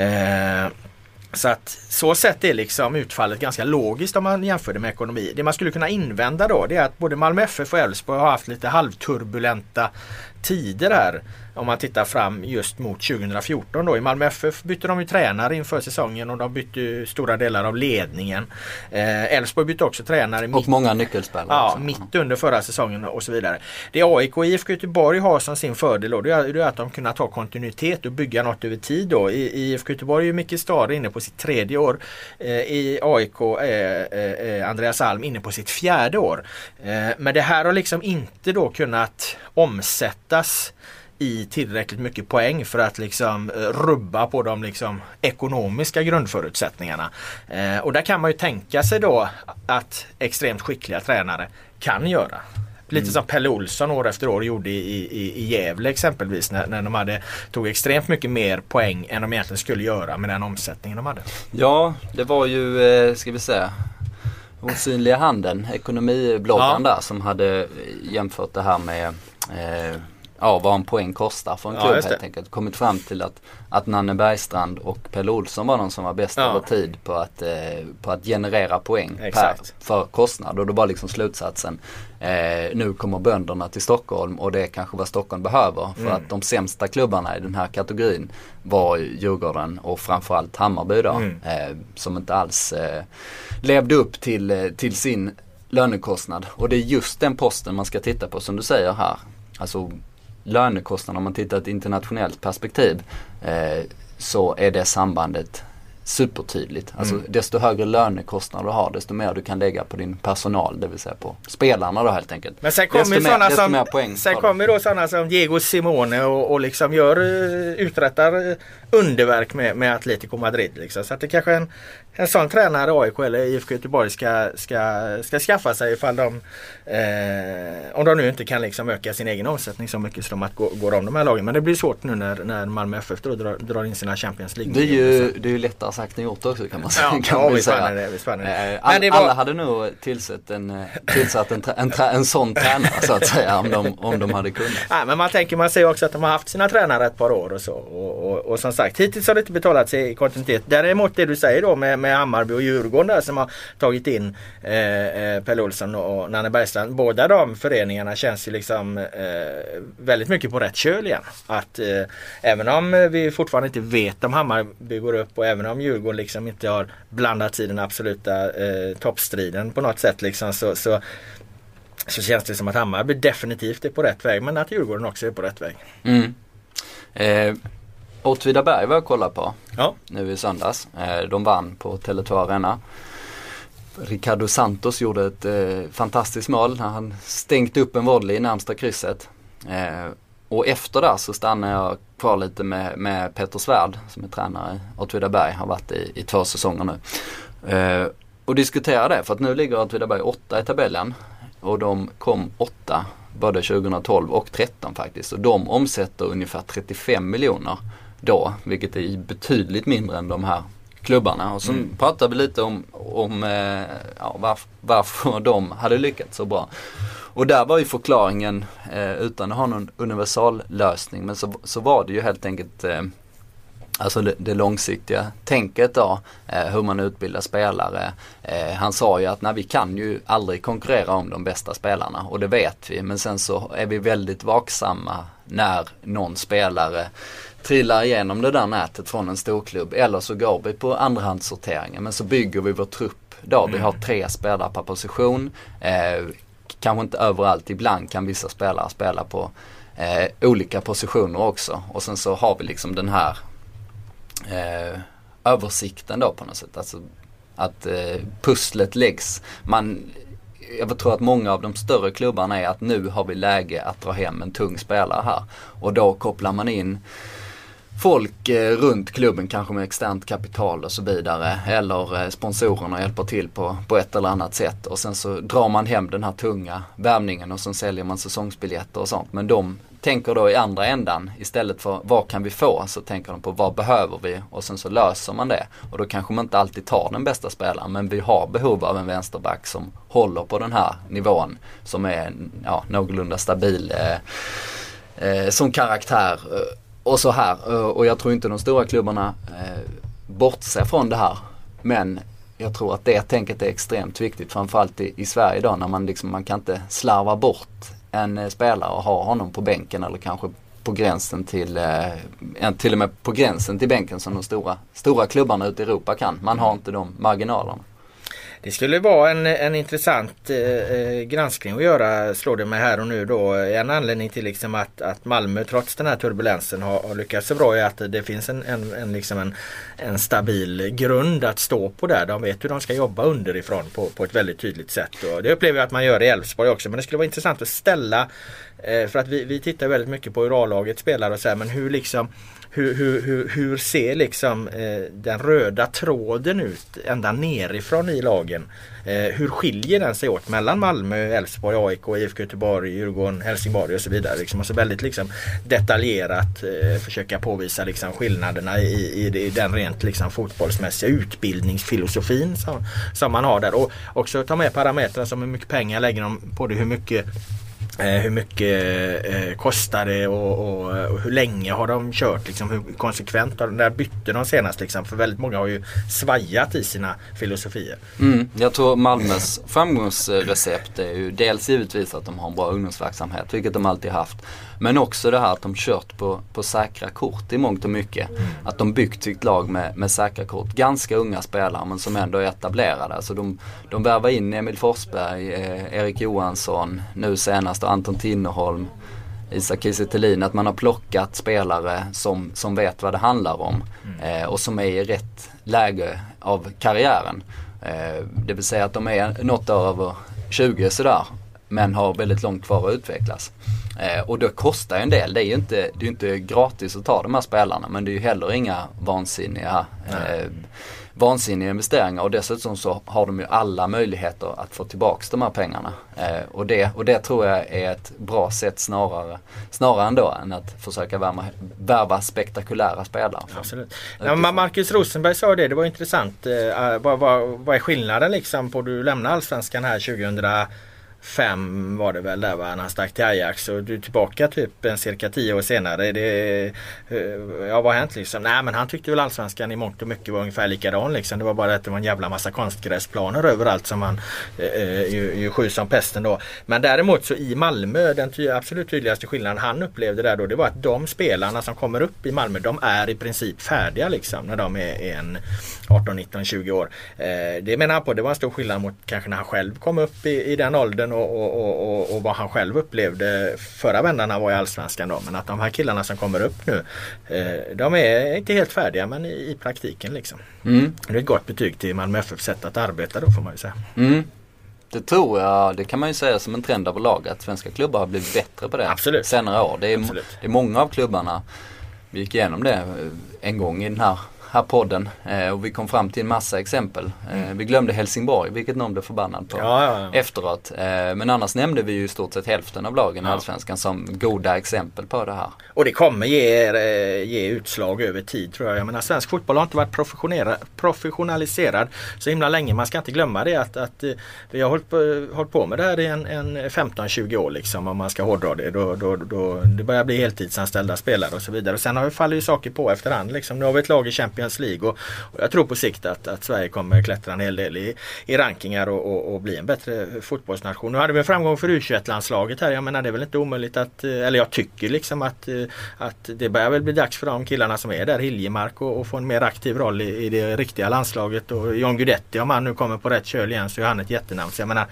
Eh, så att så sett är liksom utfallet ganska logiskt om man jämför det med ekonomi. Det man skulle kunna invända då det är att både Malmö FF och Elfsborg har haft lite halvturbulenta tider här. Om man tittar fram just mot 2014 då. I Malmö FF bytte de ju tränare inför säsongen och de bytte stora delar av ledningen. Eh, Elfsborg eh, bytte också tränare. Och mitt, många nyckelspelare. Ja, också. mitt under förra säsongen och så vidare. Det AIK och IFK Göteborg har som sin fördel då, det är att de kunnat ha kontinuitet och bygga något över tid då. I, IFK Göteborg är Micke Stare inne på sitt tredje år. Eh, I AIK är eh, eh, Andreas Alm inne på sitt fjärde år. Eh, men det här har liksom inte då kunnat omsättas i tillräckligt mycket poäng för att liksom eh, rubba på de liksom ekonomiska grundförutsättningarna. Eh, och där kan man ju tänka sig då att extremt skickliga tränare kan göra. Lite mm. som Pelle Olsson år efter år gjorde i, i, i Gävle exempelvis när, när de hade, tog extremt mycket mer poäng än de egentligen skulle göra med den omsättningen de hade. Ja, det var ju, eh, ska vi säga, osynliga handen, ekonomibloggen ja. där som hade jämfört det här med eh, ja, vad en poäng kostar för en klubb ja, helt enkelt. Kommit fram till att, att Nanne Bergstrand och Pelle Olsson var de som var bäst ja. över tid på att, eh, på att generera poäng per, för kostnad. Och då var liksom slutsatsen eh, nu kommer bönderna till Stockholm och det är kanske vad Stockholm behöver. För mm. att de sämsta klubbarna i den här kategorin var Djurgården och framförallt Hammarby då. Mm. Eh, som inte alls eh, levde upp till, eh, till sin lönekostnad. Och det är just den posten man ska titta på som du säger här. Alltså lönekostnader om man tittar ett internationellt perspektiv eh, så är det sambandet supertydligt. Alltså mm. desto högre lönekostnader du har desto mer du kan lägga på din personal, det vill säga på spelarna då helt enkelt. Men sen kommer sådana som, sen kommer då sådana som Diego Simone och, och liksom gör, eh, uträttar underverk med, med Atletico Madrid. Liksom. Så att det kanske är en, en sån tränare AIK eller IFK Göteborg ska, ska, ska skaffa sig ifall de eh, om de nu inte kan liksom öka sin egen omsättning så mycket som att gå, går om de här lagen. Men det blir svårt nu när, när Malmö FF drar, drar in sina Champions League. Det är ju, det är ju lättare sagt än gjort också kan man, ja, kan ja, man säga. Det, visst det. All, det var... Alla hade nog tillsatt en, eh, tillsatt en, en, en, en sån tränare så att säga om de, om de hade kunnat. Ja, men man tänker, man ser också att de har haft sina tränare ett par år och så. Och, och, och som sagt hittills har det inte betalat sig i kontinuitet. Däremot det du säger då med med Hammarby och Djurgården där som har tagit in eh, eh Pelle Olsson och Nanne Bergstrand. Båda de föreningarna känns ju liksom eh, väldigt mycket på rätt köl igen. Att eh, även om vi fortfarande inte vet om Hammarby går upp och även om Djurgården liksom inte har blandat i den absoluta eh, toppstriden på något sätt liksom så, så så känns det som att Hammarby definitivt är på rätt väg men att Djurgården också är på rätt väg. Mm. Eh, Åtvidaberg var jag kolla på ja. nu i söndags. Eh, de vann på Tele2 Arena. Ricardo Santos gjorde ett eh, fantastiskt mål när han stängt upp en volley i närmsta krysset. Eh, och efter det så stannade jag kvar lite med, med Peter Svärd som är tränare i Åtvidaberg, har varit i, i två säsonger nu. Eh, och diskuterade det för att nu ligger Åtvidaberg åtta i tabellen och de kom åtta både 2012 och 2013 faktiskt. Och de omsätter ungefär 35 miljoner då, vilket är betydligt mindre än de här klubbarna. Och så mm. pratade vi lite om, om eh, ja, varf, varför de hade lyckats så bra. Och där var ju förklaringen, eh, utan att ha någon universallösning, men så, så var det ju helt enkelt eh, Alltså det, det, långsiktiga tänket då, eh, hur man utbildar spelare. Eh, han sa ju att nej, vi kan ju aldrig konkurrera om de bästa spelarna och det vet vi. Men sen så är vi väldigt vaksamma när någon spelare trillar igenom det där nätet från en storklubb eller så går vi på andrahandssorteringen men så bygger vi vår trupp då. Mm. Vi har tre spelare per position. Eh, kanske inte överallt, ibland kan vissa spelare spela på eh, olika positioner också. Och sen så har vi liksom den här eh, översikten då på något sätt. Alltså att eh, pusslet läggs. Man, jag tror att många av de större klubbarna är att nu har vi läge att dra hem en tung spelare här. Och då kopplar man in folk eh, runt klubben kanske med externt kapital och så vidare. Eller eh, sponsorerna hjälper till på, på ett eller annat sätt. Och sen så drar man hem den här tunga värvningen och sen säljer man säsongsbiljetter och sånt. Men de tänker då i andra ändan istället för vad kan vi få så tänker de på vad behöver vi och sen så löser man det. Och då kanske man inte alltid tar den bästa spelaren men vi har behov av en vänsterback som håller på den här nivån som är ja, någorlunda stabil eh, eh, som karaktär eh, och så här. Eh, och jag tror inte de stora klubbarna eh, bortser från det här. Men jag tror att det tänket är extremt viktigt framförallt i, i Sverige idag när man liksom, man kan inte slarva bort en eh, spelare och ha honom på bänken eller kanske på gränsen till, eh, till och med på gränsen till bänken som de stora, stora klubbarna ute i Europa kan. Man har inte de marginalerna. Det skulle vara en, en intressant eh, eh, granskning att göra slår det mig här och nu då. En anledning till liksom att, att Malmö trots den här turbulensen har, har lyckats så bra är att det finns en, en, en, liksom en, en stabil grund att stå på där. De vet hur de ska jobba underifrån på, på ett väldigt tydligt sätt. Och det upplever jag att man gör i Elfsborg också. Men det skulle vara intressant att ställa eh, för att vi, vi tittar väldigt mycket på hur A-laget spelar och så här, men hur liksom hur, hur, hur, hur ser liksom eh, den röda tråden ut ända nerifrån i lagen? Eh, hur skiljer den sig åt mellan Malmö, Elfsborg, AIK, IFK Göteborg, Djurgården, Helsingborg och så vidare. Liksom, alltså väldigt liksom, detaljerat eh, försöka påvisa liksom, skillnaderna i, i, i den rent liksom, fotbollsmässiga utbildningsfilosofin som, som man har där. Och också ta med parametrar som hur mycket pengar lägger de på det, hur mycket Eh, hur mycket eh, kostar det och, och, och, hur länge har de kört? Liksom, hur konsekvent har de, när bytte de senast? Liksom? För väldigt många har ju svajat i sina filosofier. Mm, jag tror Malmös framgångsrecept är ju dels givetvis att de har en bra ungdomsverksamhet, vilket de alltid haft. Men också det här att de kört på, på säkra kort i mångt och mycket. Mm. Att de byggt sitt lag med, med säkra kort. Ganska unga spelare men som ändå är etablerade. Alltså de, de värvar in Emil Forsberg, eh, Erik Johansson, nu senast Anton Tinnerholm. Isak Kiese att man har plockat spelare som, som vet vad det handlar om mm. eh, och som är i rätt läge av karriären. Eh, det vill säga att de är något över 20 sådär men har väldigt långt kvar att utvecklas. Eh, och det kostar en del. Det är ju inte, det är inte gratis att ta de här spelarna men det är ju heller inga vansinniga, eh, vansinniga investeringar och dessutom så har de ju alla möjligheter att få tillbaks de här pengarna. Eh, och, det, och det tror jag är ett bra sätt snarare, snarare ändå än att försöka värva, värva spektakulära spelare. Absolut. Ja, Marcus Rosenberg sa det, det var intressant. Eh, vad, vad, vad är skillnaden liksom på du lämnar Allsvenskan här 2000 fem var det väl där va, när han stack till Ajax och du är tillbaka typ en cirka tio år senare. Det, eh, ja vad har hänt liksom? Nej men han tyckte väl Allsvenskan i mångt och mycket var ungefär likadan liksom. Det var bara att det var en jävla massa konstgräsplaner överallt som han eh, eh, ju, ju sju som pesten då. Men däremot så i Malmö den ty absolut tydligaste skillnaden han upplevde där då det var att de spelarna som kommer upp i Malmö de är i princip färdiga liksom när de är en 18, 19, 20 år. Eh, det menar han på det var en stor skillnad mot kanske när han själv kom upp i, i den åldern och, och, och, och, vad han själv upplevde förra vändan han var i Allsvenskan. Då. Men att de här killarna som kommer upp nu eh, de är inte helt färdiga men i, i praktiken liksom. Mm. Det är ett gott betyg till Malmö FF sätt att arbeta då får man ju säga. Mm. Det tror jag, det kan man ju säga som en trend överlag att svenska klubbar har blivit bättre på det Absolut. senare år. Det är, det är många av klubbarna, vi gick igenom det en gång i den här här podden eh, och vi kom fram till en massa exempel. Eh, mm. Vi glömde Helsingborg, vilket någon blev förbannad på ja, ja, ja. efteråt. Eh, men annars nämnde vi ju i stort sett hälften av lagen i Allsvenskan som goda exempel på det här. Och det kommer ge, eh, ge utslag över tid tror jag. Jag menar svensk fotboll har inte varit professionaliserad så himla länge. Man ska inte glömma det att, att eh, vi har hållit på, hållit på med det här i en, en 15-20 år liksom om man ska hårdra det. Då, då, då, det börjar bli heltidsanställda spelare och så vidare. Och sen har, faller ju saker på efterhand. Liksom. Nu har vi ett lag i Champions Champions League. Och, och jag tror på sikt att, att Sverige kommer klättra en hel del i, i rankingar och, och, och, bli en bättre fotbollsnation. Nu hade vi en framgång för U21-landslaget här. Jag menar det är väl inte omöjligt att, eh, eller jag tycker liksom att, eh, att det börjar väl bli dags för de killarna som är där, Hiljemark, och, och få en mer aktiv roll i, i det riktiga landslaget. Och John Guidetti, om han nu kommer på rätt köl igen så är han ett jättenamn. Så jag menar,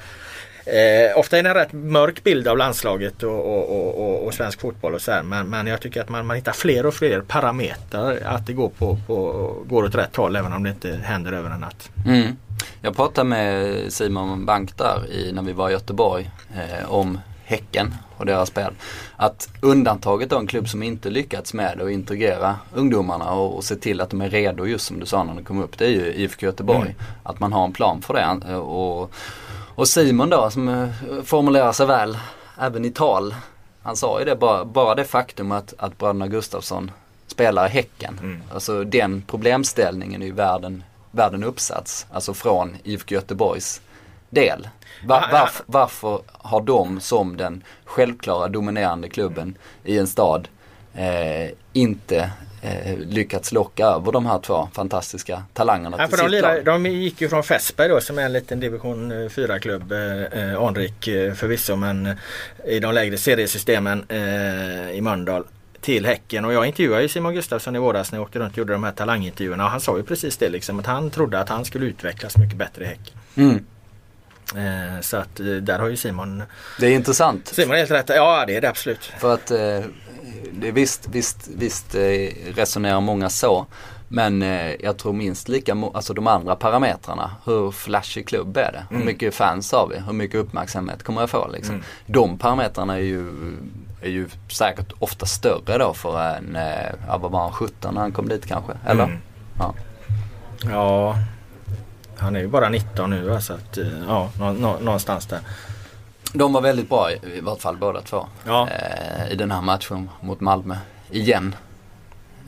Eh, ofta är det en rätt mörk bild av landslaget och, och, och, och svensk fotboll och så här. Men, men jag tycker att man, man hittar fler och fler parametrar att det går, på, på, går åt rätt håll även om det inte händer över en natt. Mm. Jag pratade med Simon Bank där i, när vi var i Göteborg eh, om Häcken och deras spel. Att undantaget då en klubb som inte lyckats med att integrera ungdomarna och, och se till att de är redo just som du sa när de kom upp. Det är ju IFK Göteborg. Mm. Att man har en plan för det. Och, och Simon då som eh, formulerar sig väl även i tal han sa ju det, bara, bara det faktum att, att bröderna Gustafsson spelar i Häcken. Mm. Alltså den problemställningen är ju världen, världen uppsats. Alltså från IFK Göteborgs del. Va, Ja, ja. varf, varför har de som den självklara dominerande klubben i en stad eh, inte eh, lyckats locka över de här två fantastiska talangerna Ja, till för de, lag? de gick ju från Fässberg då som är en liten division 4-klubb. Eh, eh, anrik eh, förvisso men eh, i de lägre seriesystemen eh, i Mölndal till Häcken och jag intervjuade ju Simon Gustafsson i våras när jag åkte runt och gjorde de här talangintervjuerna och han sa ju precis det liksom att han trodde att han skulle utvecklas mycket bättre i Häcken. Mm. Eh, så att eh, där har ju Simon Det är intressant. Simon helt rätt. Ja det är det absolut. För att eh, är visst, visst, visst eh, resonerar många så. Men eh, jag tror minst lika, alltså de andra parametrarna. Hur flashig klubb är det? Hur Mm. mycket fans har vi? Hur mycket uppmärksamhet kommer jag få liksom? Mm. De parametrarna är ju, är ju säkert ofta större då för en, eh, ja vad var han, 17 när han kom dit kanske? Eller? Mm. Ja. Ja han är ju bara 19 nu så att ja nå, nå, någonstans där. De var väldigt bra i, vart fall båda två. Ja. Eh, I den här matchen mot Malmö. Igen.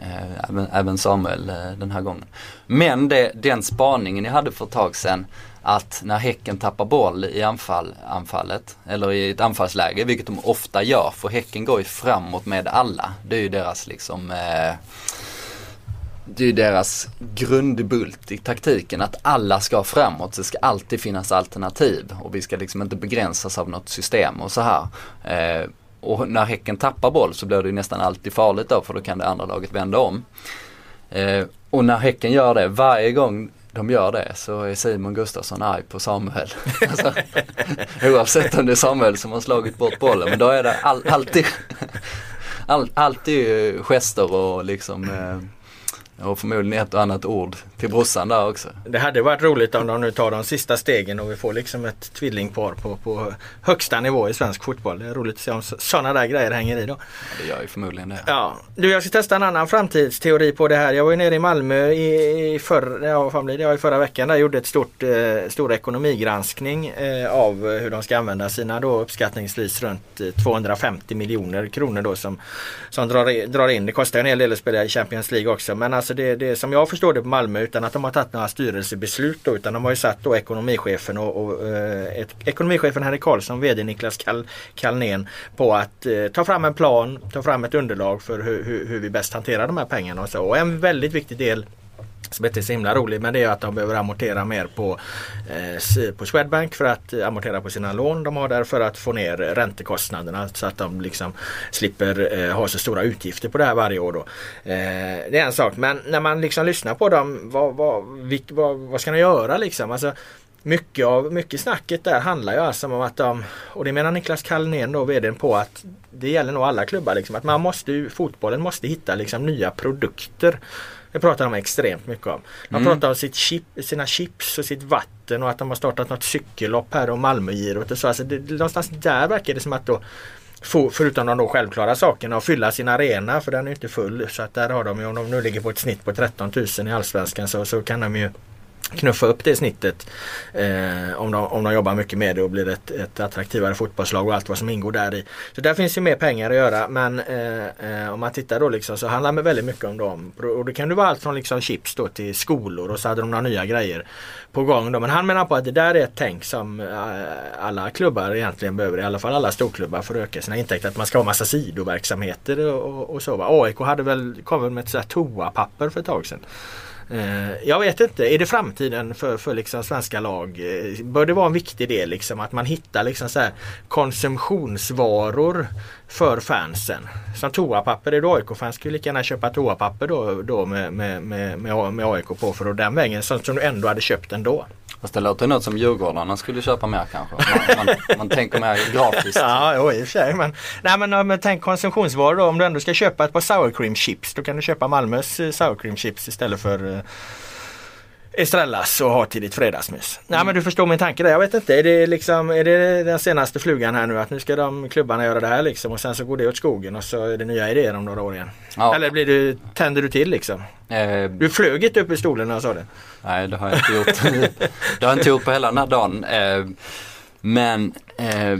Eh, även, även Samuel eh, den här gången. Men det, den spaningen jag hade för ett tag sedan. Att när Häcken tappar boll i anfall, anfallet, eller i ett anfallsläge, vilket de ofta gör, för Häcken går ju framåt med alla. Det är ju deras liksom eh, det är ju deras grundbult i taktiken att alla ska framåt. Det ska alltid finnas alternativ och vi ska liksom inte begränsas av något system och så här. Eh, och när Häcken tappar boll så blir det ju nästan alltid farligt då för då kan det andra laget vända om. Eh, och när Häcken gör det, varje gång de gör det så är Simon Gustafsson arg på Samuel. alltså, oavsett om det är Samuel som har slagit bort bollen men då är det all, alltid, all, alltid gester och liksom eh, och förmodligen ett och annat ord till brorsan där också. Det hade varit roligt om de nu tar de sista stegen och vi får liksom ett tvillingpar på, på högsta nivå i svensk fotboll. Det är roligt att se om sådana där grejer hänger i då. Ja, det gör ju förmodligen det. Ja, du jag ska testa en annan framtidsteori på det här. Jag var ju nere i Malmö i, i, förr, ja, fan blir det? Ja, i förra veckan. Där jag gjorde ett stort, eh, stor ekonomigranskning eh, av hur de ska använda sina då uppskattningsvis runt eh, 250 miljoner kronor då som, som drar, drar in. Det kostar en hel del att spela i Champions League också. Men alltså det, det som jag förstår det på Malmö utan att de har tagit några styrelsebeslut då, utan de har ju satt då ekonomichefen och, och eh, ett, ekonomichefen Henrik Karlsson, VD Niklas Kall, Kallnén på att eh, ta fram en plan, ta fram ett underlag för hur, hur, hur vi bäst hanterar de här pengarna och så. Och en väldigt viktig del som inte är så himla rolig men det är att de behöver amortera mer på, eh, på Swedbank för att amortera på sina lån de har där för att få ner räntekostnaderna så att de liksom slipper eh, ha så stora utgifter på det här varje år. Då. Eh, det är en sak men när man liksom lyssnar på dem vad, vad, vilk, vad, vad ska de göra liksom? Alltså, mycket, av, mycket snacket där handlar ju alltså om att de, och det menar Niklas Kallnén då, vdn på att det gäller nog alla klubbar liksom, att man måste fotbollen måste hitta liksom nya produkter. Det pratar de extremt mycket om. De Mm. pratar om sitt chip, sina chips och sitt vatten och att de har startat något cykellopp här och Malmögirot och så. Alltså det, någonstans där verkar det som att då Förutom de då självklara sakerna att fylla sin arena för den är inte full. Så att där har de ju, om de nu ligger på ett snitt på 13 000 i Allsvenskan så, så kan de ju knuffa upp det snittet eh, om, de, om de jobbar mycket med det och blir ett, ett attraktivare fotbollslag och allt vad som ingår där i. Så där finns ju mer pengar att göra men eh, eh om man tittar då liksom så handlar det väldigt mycket om dem. Och det kan ju vara allt från liksom chips då till skolor och så hade de några nya grejer på gång. Då. Men han menar på att det där är ett tänk som eh, alla klubbar egentligen behöver, i alla fall alla storklubbar för att öka sina intäkter. Att man ska ha massa sidoverksamheter och, och, så. Va? AIK hade väl, kom väl med ett sådär toapapper för ett tag sedan. Eh, jag vet inte, är det framtiden för, för liksom svenska lag? Eh, bör det vara en viktig del liksom att man hittar liksom så här konsumtionsvaror för fansen? Som toapapper, är du AIK-fans skulle du lika gärna köpa toapapper då, då med, med, med, med, med AIK på för att den vägen, sånt som du ändå hade köpt ändå. Fast det låter något som Djurgårdarna skulle köpa mer kanske. Man, man, man tänker mer grafiskt. Ja, jo, i och för sig. Men, nej, men, men tänk konsumtionsvaror då. Om du ändå ska köpa ett par sour cream chips. Då kan du köpa Malmös eh, sour cream chips istället för eh, Estrellas och ha till ditt fredagsmys. Nej men du förstår min tanke där. Jag vet inte. Är det, liksom, är det den senaste flugan här nu att nu ska de klubbarna göra det här liksom och sen så går det åt skogen och så är det nya idéer om några år igen. Ja. Eller blir du, tänder du till liksom? Eh, Du flög inte upp i stolen när jag sa det. Nej det har jag inte gjort. det har jag inte gjort på hela den här dagen. Eh, men eh,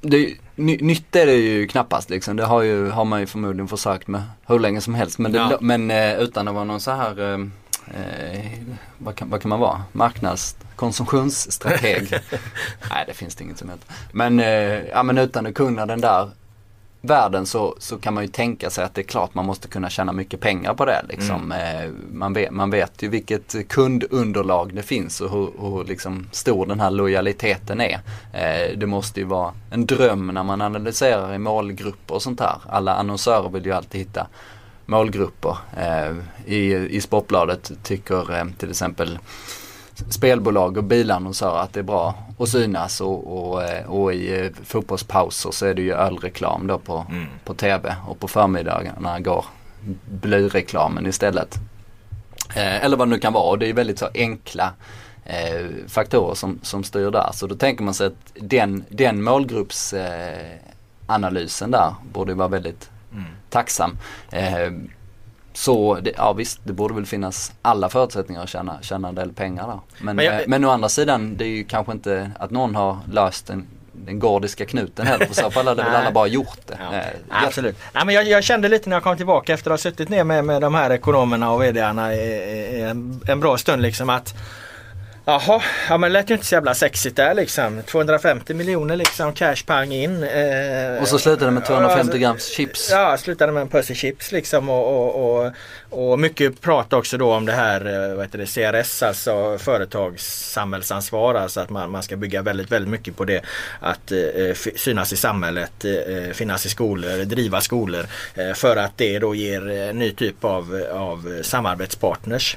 det, ny, nytt är det ju knappast liksom. Det har, ju, har man ju förmodligen försökt med hur länge som helst. Men, det, Ja. men eh, utan att vara någon så här, eh, vad, kan, vad kan man vara? Marknads konsumtionsstrateg. Nej det finns det inget som heter. Men, eh, ja, men utan att kunna den där världen så, så kan man ju tänka sig att det är klart man måste kunna tjäna mycket pengar på det. Liksom. Eh, man, vet, man vet ju vilket kundunderlag det finns och hur, hur liksom stor den här lojaliteten är. Eh, det måste ju vara en dröm när man analyserar i målgrupper och sånt här. Alla annonsörer vill ju alltid hitta målgrupper. Eh, i, I Sportbladet tycker eh, till exempel spelbolag och bilannonsörer att det är bra att synas och, och, eh, och i fotbollspauser så är det ju ölreklam då på, Mm. på TV och på förmiddagarna går blyreklamen istället. Eh, eller vad det nu kan vara och det är väldigt så enkla eh, faktorer som, som styr där. Så då tänker man sig att den, den målgruppsanalysen eh, analysen där borde vara väldigt. Tacksam. Eh, så det, ja visst, det borde väl finnas alla förutsättningar att tjäna, tjäna en del pengar där. Men, Men jag- eh, men å andra sidan, det är ju kanske inte att någon har löst den, den gordiska knuten heller. För så fall hade väl alla bara gjort det. Ja. Eh, jag- Absolut. Nej, men jag, jag kände lite när jag kom tillbaka efter att ha suttit ner med, med de här ekonomerna och i en, en bra stund liksom att Jaha, ja men lät ju inte så jävla sexigt där liksom. 250 miljoner liksom cash pang in. Eh, Och så slutade det med 250 alltså, grams chips. Ja, slutade med en påse chips liksom och, och, och, och mycket prat också då om det här eh, vad heter det, CRS, alltså företagssamhällsansvar. Alltså att man, man ska bygga väldigt, väldigt mycket på det. Att eh, f- synas i samhället, eh, finnas i skolor, driva skolor. Eh, för att det då ger eh, ny typ av, av samarbetspartners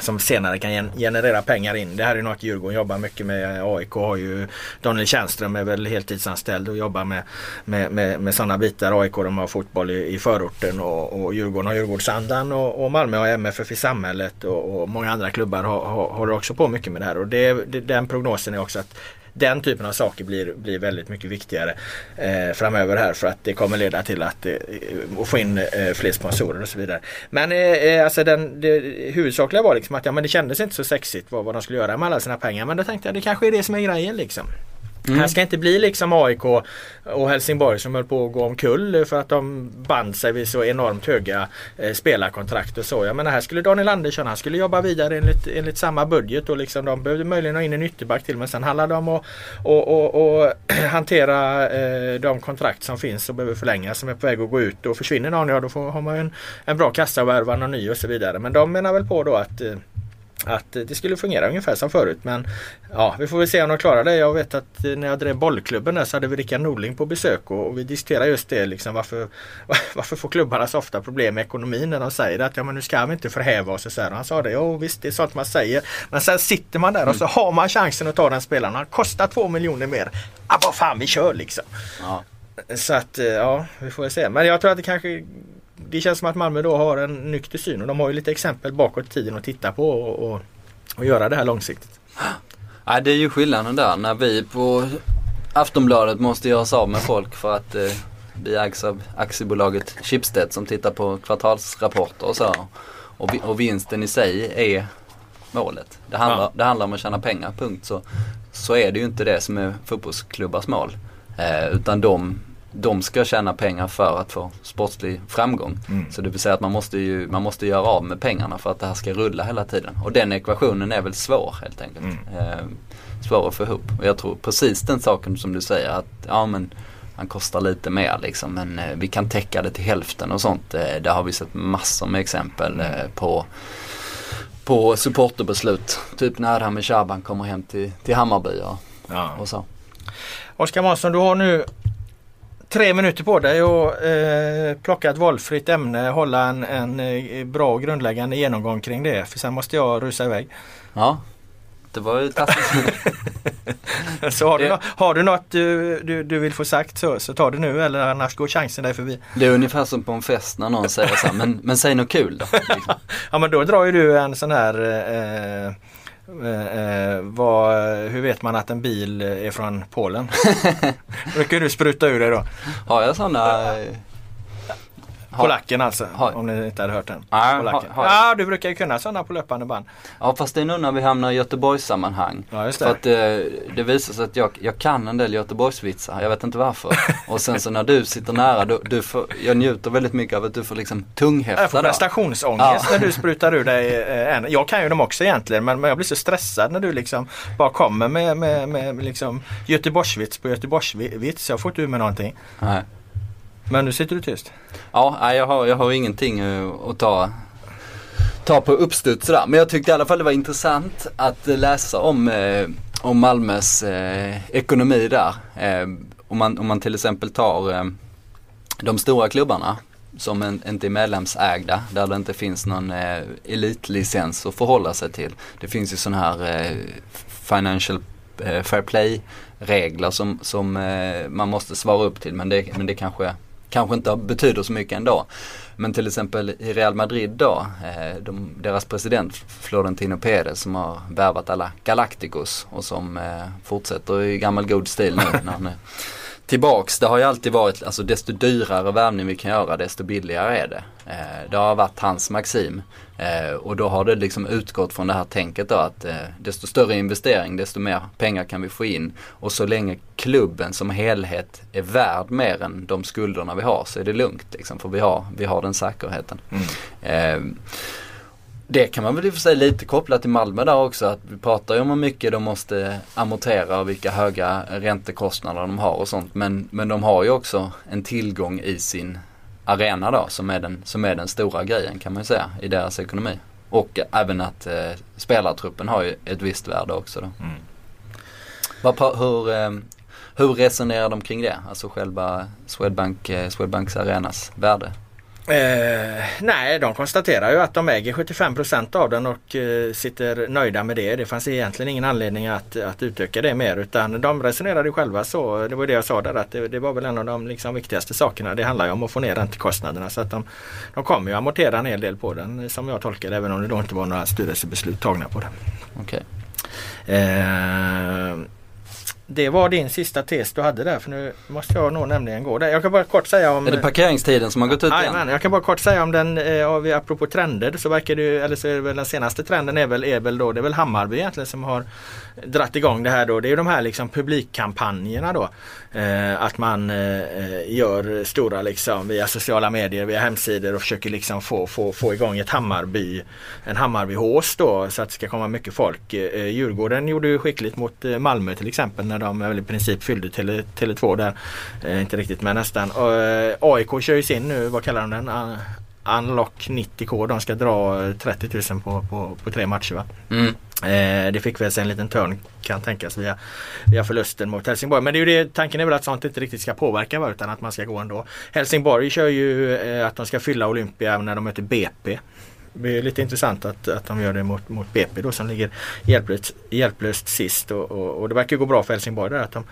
som senare kan generera pengar in. Det här är något Djurgården jobbar mycket med. AIK har ju Daniel Tjärnström är väl heltidsanställd och jobbar med, med, med, med sådana bitar. AIK de har fotboll i, i förorten och, och Djurgården har Djurgårdsandan och, och Malmö har MFF i samhället och, och många andra klubbar har, har, håller också på mycket med det här. Och det, det, den prognosen är också att den typen av saker blir, blir väldigt mycket viktigare eh, framöver här för att det kommer leda till att eh, få in eh, fler sponsorer och så vidare. Men eh, eh, alltså den, det huvudsakliga var liksom att ja, men det kändes inte så sexigt vad, vad de skulle göra med alla sina pengar. Men då tänkte jag det kanske är det som är grejen liksom. Mm. Här ska inte bli liksom AIK och Helsingborg som höll på att gå omkull för att de band sig vid så enormt höga eh, spelarkontrakt och så. Jag menar här skulle Daniel Andersson, han skulle jobba vidare enligt, enligt samma budget och liksom de behövde möjligen ha in en ytterback till men sen handlar det om att och, och, och hantera eh, de kontrakt som finns och behöver förlängas som är på väg att gå ut och försvinner någon ja då får, har man ju en, en bra kassa och värva någon ny och så vidare. Men de menar väl på då att eh, att det skulle fungera ungefär som förut men ja vi får väl se om de klarar det. Jag vet att eh, när jag drev bollklubben där så hade vi Rickard Norling på besök och, och vi diskuterade just det liksom varför, varför får klubbarna så ofta problem med ekonomin när de säger att ja men nu ska vi inte förhäva oss och så här. Och han sa det, jo visst det är sånt man säger. Men sen sitter man där och så har man chansen att ta den spelaren. Han kostar två miljoner mer. Ja vad fan vi kör liksom. Ja. Så att eh, ja, vi får väl se. Men jag tror att det kanske Det känns som att Malmö då har en nykter syn och de har ju lite exempel bakåt i tiden att titta på och, och, och göra det här långsiktigt. Nej, det är ju skillnaden där när vi på Aftonbladet måste göra oss av med folk för att eh, vi ägs av aktiebolaget Schibsted som tittar på kvartalsrapporter och så. Och, och vinsten i sig är målet. Det handlar, Ja. det handlar om att tjäna pengar, punkt. Så, så är det ju inte det som är fotbollsklubbars mål. Eh, utan de, de ska tjäna pengar för att få sportslig framgång. Mm. Så det vill säga att man måste ju man måste göra av med pengarna för att det här ska rulla hela tiden. Och den ekvationen är väl svår helt enkelt. Mm. Eh, svår att få ihop. Och jag tror precis den saken som du säger att ja men han kostar lite mer liksom men eh, vi kan täcka det till hälften och sånt. Eh, där har vi sett massor med exempel eh, på på supporterbeslut. Typ när Adham Shaban kommer hem till, till Hammarby och, Ja. och så. Oskar Månsson du har nu tre minuter på dig att eh, plocka ett valfritt ämne, hålla en, en eh, bra och grundläggande genomgång kring det. För sen måste jag rusa iväg. Ja, det var ju taskigt. Så har, du, Det- nå- har du något du, du, du vill få sagt så, så ta det nu eller annars går chansen dig förbi. det är ungefär som på en fest när någon säger så här, men, men säg något kul då. Ja men då drar ju du en sån här eh, eh, eh, vad, hur vet man att en bil är från Polen? då kan du spruta ur det då. Har jag sådana eh, Polacken alltså, har- om ni inte hade hört den. Nej, Polacken. har- har- Ja, du brukar ju kunna sådana på löpande band. Ja fast det är nu när vi hamnar i Göteborgssammanhang. Ja, just det. För att eh, det visar sig att jag, jag kan en del Göteborgsvitsar, jag vet inte varför. Och sen så när du sitter nära, du, du får, jag njuter väldigt mycket av att du får liksom Jag tunghäfta får där. prestationsångest Ja. när du sprutar ur dig eh, en. Jag kan ju dem också egentligen men, men jag blir så stressad när du liksom bara kommer med, med, med liksom Göteborgsvits på Göteborgsvits. Jag får inte ur med någonting. Nej. Men nu sitter du tyst. Ja, jag har, jag har ingenting eh, att ta, ta på uppstuds sådär. Men jag tyckte i alla fall det var intressant att eh, läsa om, eh, om Malmös eh, ekonomi där. Eh, om, man, om man till exempel tar eh, de stora klubbarna som en, inte är medlemsägda, där det inte finns någon eh, elitlicens att förhålla sig till. Det finns ju sådana här eh, financial eh, fair play regler som, som eh, man måste svara upp till men det, men det kanske, kanske inte betyder så mycket ändå. Men till exempel i Real Madrid då, eh, de, deras president Florentino Pérez som har värvat alla Galacticos och som eh, fortsätter i gammal god stil nu när han är tillbaks. Det har ju alltid varit, alltså desto dyrare värvning vi kan göra desto billigare är det. Eh, det har varit hans maxim. Eh, och då har det liksom utgått från det här tänket då att eh, desto större investering desto mer pengar kan vi få in. Och så länge klubben som helhet är värd mer än de skulderna vi har så är det lugnt liksom för vi har, vi har den säkerheten. Eh, det kan man väl i och för sig lite koppla till Malmö där också. Att vi pratar ju om hur mycket de måste amortera och vilka höga räntekostnader de har och sånt. Men, men de har ju också en tillgång i sin arena då som är, den, som är den stora grejen kan man ju säga i deras ekonomi. Och även att eh, spelartruppen har ju ett visst värde också då. Vad, pra- hur, eh, hur resonerar de kring det? Alltså själva Swedbank, eh, Swedbanks arenas värde? Eh, nej, de konstaterar ju att de äger 75% av den och eh, sitter nöjda med det. Det fanns egentligen ingen anledning att, att utöka det mer utan de resonerade själva så. Det var det jag sa där att det, det var väl en av de liksom, viktigaste sakerna. Det handlar ju om att få ner räntekostnaderna så att de, de kommer ju amortera en hel del på den som jag tolkar även om det då inte var några styrelsebeslut tagna på det. Okej. Eh, det var din sista tes du hade där för nu måste jag nog nämligen gå där. Jag kan bara kort säga om Är det parkeringstiden som har gått ut igen? Jajamän, jag kan bara kort säga om den, eh, apropå trender så verkar det ju, eller så är det väl den senaste trenden är väl, är väl då, det är väl Hammarby egentligen som har dratt igång det här då. Det är ju de här liksom publikkampanjerna då. Eh, att man eh, eh, gör stora liksom via sociala medier, via hemsidor och försöker liksom få, få, få igång ett Hammarby, en Hammarbyhås då så att det ska komma mycket folk. Eh, Djurgården gjorde ju skickligt mot eh, Malmö till exempel när de väl i princip fyllde Tele, Tele2 där. Eh, inte riktigt men nästan. Eh, AIK kör ju sin nu, vad kallar de den? Unlock 90K. De ska dra eh, 30 000 på, på, på tre matcher va? Mm. Eh, det fick väl sig en liten törn kan tänkas via, via förlusten mot Helsingborg. Men det är ju det, tanken är väl att sånt inte riktigt ska påverka va, utan att man ska gå ändå. Helsingborg kör ju eh, att de ska fylla Olympia när de möter BP. Det är lite intressant att, att de gör det mot, mot BP då som ligger hjälplöst, hjälplöst sist. Och, och, och det verkar gå bra för Helsingborg där att de,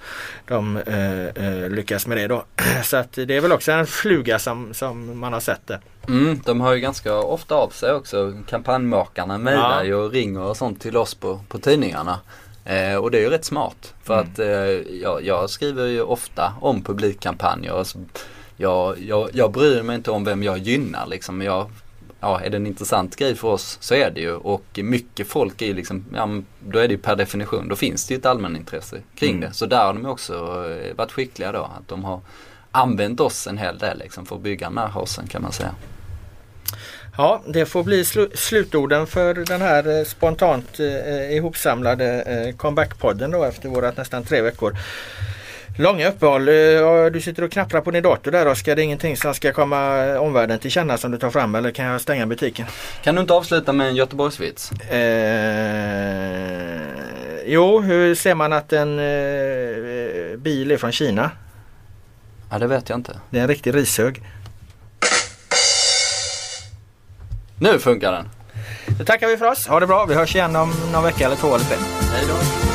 de eh, eh, lyckas med det då. Så att det är väl också en fluga som, som man har sett det. Mm, de har ju ganska ofta av sig också. Kampanjmakarna mejlar Ja. ju och ringer och sånt till oss på, på tidningarna. Eh, och det är ju rätt smart. För Mm. att eh, jag, jag skriver ju ofta om publikkampanjer. Jag, jag, jag bryr mig inte om vem jag gynnar liksom. Jag, ja, är det en intressant grej för oss så är det ju. Och mycket folk är ju liksom, ja, då är det ju per definition, då finns det ju ett allmänintresse kring Mm. det. Så där har de också eh, varit skickliga då. Att de har använt oss en hel del liksom, för att bygga den här hosen kan man säga. Ja, det får bli slu- slutorden för den här eh, spontant eh, ihopsamlade eh, comeback-podden då efter vårat nästan tre veckor. Långa uppehåll. Eh, du sitter och knapprar på din dator där Oskar. Det är ingenting som ska komma omvärlden till känna som du tar fram eller kan jag stänga butiken? Kan du inte avsluta med en Göteborgsvits? Eh, jo, hur ser man att en eh, bil är från Kina? Ja, det vet jag inte. Det är en riktig rishög. Nu funkar den. Då tackar vi för oss. Ha det bra. Vi hörs igen om någon vecka eller två eller tre. Hej då.